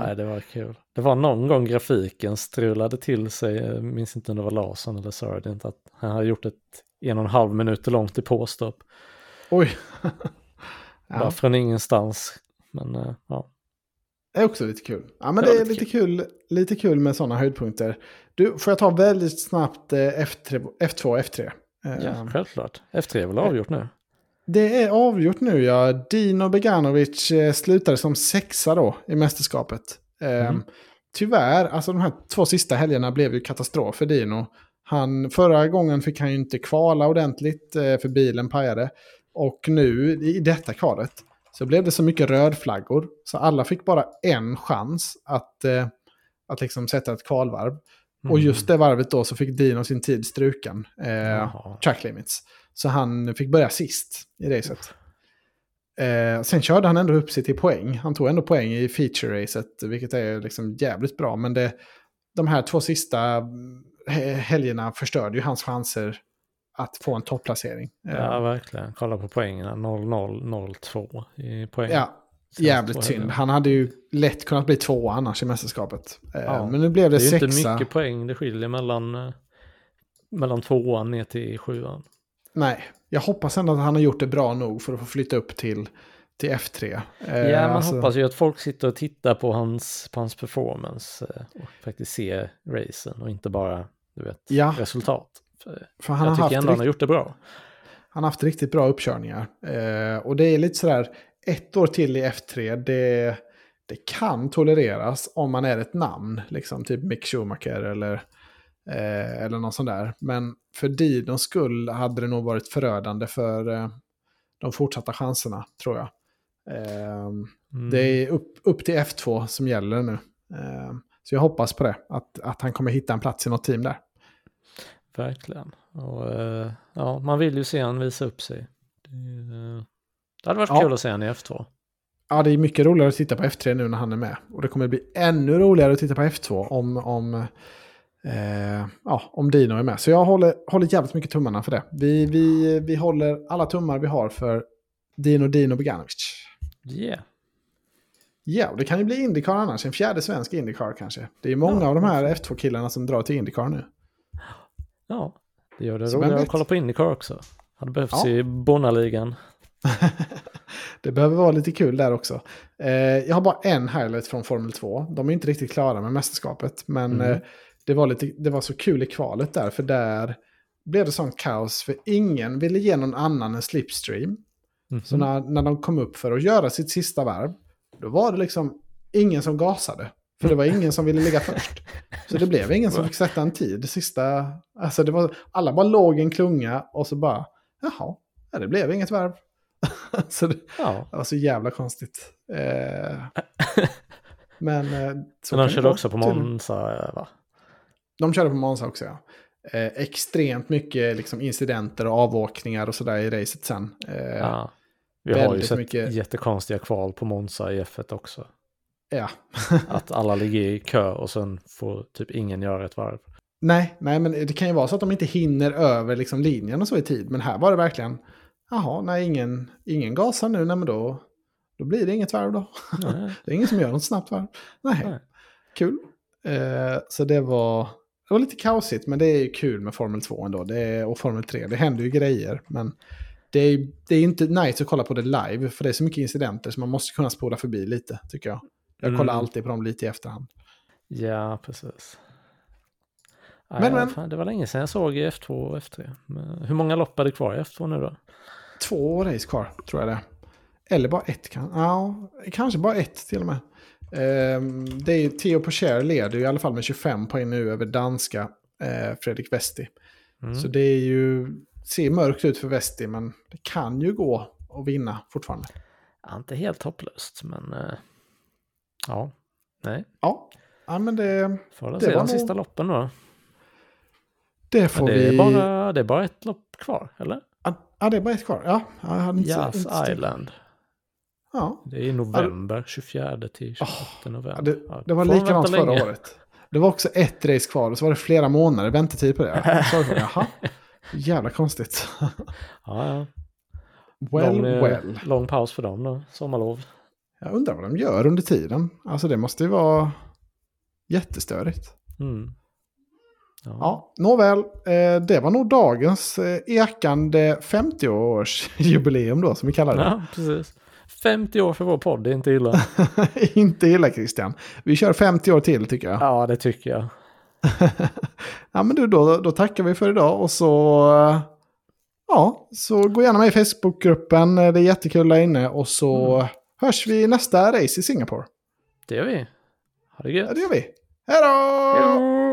Ja, det var kul. Det var någon gång grafiken strulade till sig, jag minns inte om det var Larsson eller Sargent, att han hade gjort ett en och en halv minuter långt i påstopp. Oj. [laughs] Bara ja, från ingenstans. Men eh, ja, det är också lite kul. Ja men Det det är lite lite kul, lite kul med sådana höjdpunkter. Du, får jag ta väldigt snabbt eh, F3, F2 och F3? Ja självklart. F3 är väl avgjort nu? Det är avgjort nu ja. Dino Beganovic eh, slutade som sexa då i mästerskapet. Eh, Mm. Tyvärr, alltså de här två sista helgerna blev ju katastrof för Dino. Han, förra gången fick han ju inte kvala ordentligt eh, för bilen pajade. Och nu i detta kvalet så blev det så mycket rödflaggor. Så alla fick bara en chans att, eh, att liksom sätta ett kvalvarv. Och just det varvet då så fick Dino sin tid struken. Eh, track limits. Så han fick börja sist i racet. Eh, sen körde han ändå upp sig till poäng. Han tog ändå poäng i feature-racet, vilket är liksom jävligt bra. Men det, de här två sista mm, he- helgerna förstörde ju hans chanser att få en topplacering. Eh, Ja, verkligen. Kolla på poängen. 0-0-0-2 i poäng. ja, jävligt synd. Han hade ju lätt kunnat bli två annars i mästerskapet. Eh, Ja, men nu blev det, Det är sexa. inte mycket poäng det skiljer mellan, eh, mellan tvåan ner till sjuan. Nej, jag hoppas ändå att han har gjort det bra nog för att få flytta upp till, till F3. Eh, Ja, man alltså- hoppas ju att folk sitter och tittar på hans, på hans performance och faktiskt ser racen och inte bara, du vet, Ja. resultat. För För han jag har, tycker ändå han har gjort det bra. han har haft riktigt bra uppkörningar. Eh, och det är lite sådär, ett år till i F3, det, det kan tolereras om man är ett namn. Liksom typ Mick Schumacher eller, eh, eller någon sån där. Men för Dinos skull hade det nog varit förödande för eh, de fortsatta chanserna, tror jag. Eh, Mm. Det är upp, upp till F2 som gäller nu. Eh, så jag hoppas på det, att, att han kommer hitta en plats i något team där. Verkligen. Och, eh, ja, man vill ju se han visa upp sig. Det, eh, det hade varit Ja. kul att se han i F2. Ja, det är mycket roligare att titta på F3 nu när han är med. Och det kommer bli ännu roligare att titta på F2 om, om, eh, ja, om Dino är med. Så jag håller, håller jävligt mycket tummarna för det. Vi, vi, vi håller alla tummar vi har för Dino Dino Beganovic. Yeah. Ja, och det kan ju bli Indycar annars. En fjärde svensk Indycar kanske. Det är många Ja, av de här F2-killarna som drar till Indycar nu. Ja, det gör det roligare att kolla på Indycar också. Hade behövts Ja. i Bonnaligan. [laughs] det behöver vara lite kul där också. Eh, jag har bara en highlight från Formel 2. De är inte riktigt klara med mästerskapet. Men Mm. eh, det, var lite, det var så kul i kvalet där. För där blev det sånt kaos. För ingen ville ge någon annan en slipstream. Mhm. Så när, när de kom upp för att göra sitt sista varv. Då var det liksom ingen som gasade. För det var ingen som ville ligga först. [laughs] Så det blev ingen som fick sätta en tid. Sista, alltså det var, alla bara låg i en klunga och så bara, jaha, ja, det blev inget varv. [laughs] så det, Ja, det var så jävla konstigt. Eh, [laughs] men eh, så men de körde också på. Monza, va? De körde på Monza också, ja. Eh, extremt mycket liksom, incidenter och avåkningar och sådär i racet sen. Eh, ja. Vi har ju väldigt sett mycket- jättekonstiga kval på Monza i F1 också. ja. [laughs] Att alla ligger i kö och sen får typ ingen göra ett varv. nej, nej, men det kan ju vara så att de inte hinner över liksom, linjen och så i tid. Men här var det verkligen, jaha, nej, ingen, ingen gasar nu, nej, men då, då blir det inget varv då. Nej. [laughs] det är ingen som gör något snabbt varv. Nej, Nej. kul. Eh, så det var, det var lite kaosigt, men det är ju kul med Formel 2 ändå. Det är, och Formel 3, det händer ju grejer. Men det är, det är inte nice att kolla på det live, för det är så mycket incidenter så man måste kunna spola förbi lite, tycker jag. Jag kollar Mm. alltid på dem lite i efterhand. Ja, precis. Men, Men, Fan, det var länge sedan jag såg i F2 och F3. Men hur många lopp är det kvar i F2 nu då? Två race kvar, tror jag det. Eller bara ett, kan, ja, kanske bara ett till och med. Ehm, det är Theo Pocher leder ju i alla fall med 25 poäng nu över danska eh, Fredrik Westi. Mm. Så det är ju, ser mörkt ut för Westi, men det kan ju gå att vinna fortfarande. Ja, inte helt hopplöst, men eh, ja, nej. Ja, ja men det, Får Det se var de nog- sista loppen då. Det får det, är vi... bara, det är bara ett lopp kvar, eller? Ja, det är bara ett kvar. Ja, jag hade inte, Jazz inte Island. Ja, Det är i november, 24 till 28 november. ja, det, det var får likadant förra länge. året. Det var också ett race kvar och så var det flera månader väntetid på det. [laughs] Så det, Jaha, jävla konstigt. Ja, ja. Well, lång, eh, well. lång paus för dem då, sommarlov. Jag undrar vad de gör under tiden. Alltså det måste ju vara jättestörigt. Mm. Ja. Ja, nåväl. Eh, det var nog dagens eh, ekande 50-årsjubileum då, som vi kallar det. ja, precis. 50 år för vår podd, det är inte illa. [laughs] Inte illa Christian. Vi kör 50 år till tycker jag. Ja, det tycker jag. [laughs] Ja, men du, då, då tackar vi för idag och så... eh, Ja, så gå gärna med i Facebookgruppen. Det är jättekul där inne. Och så Mm. hörs vi nästa race i Singapore. Det gör vi. Ha det Ja, gött. det gör vi. Hej då!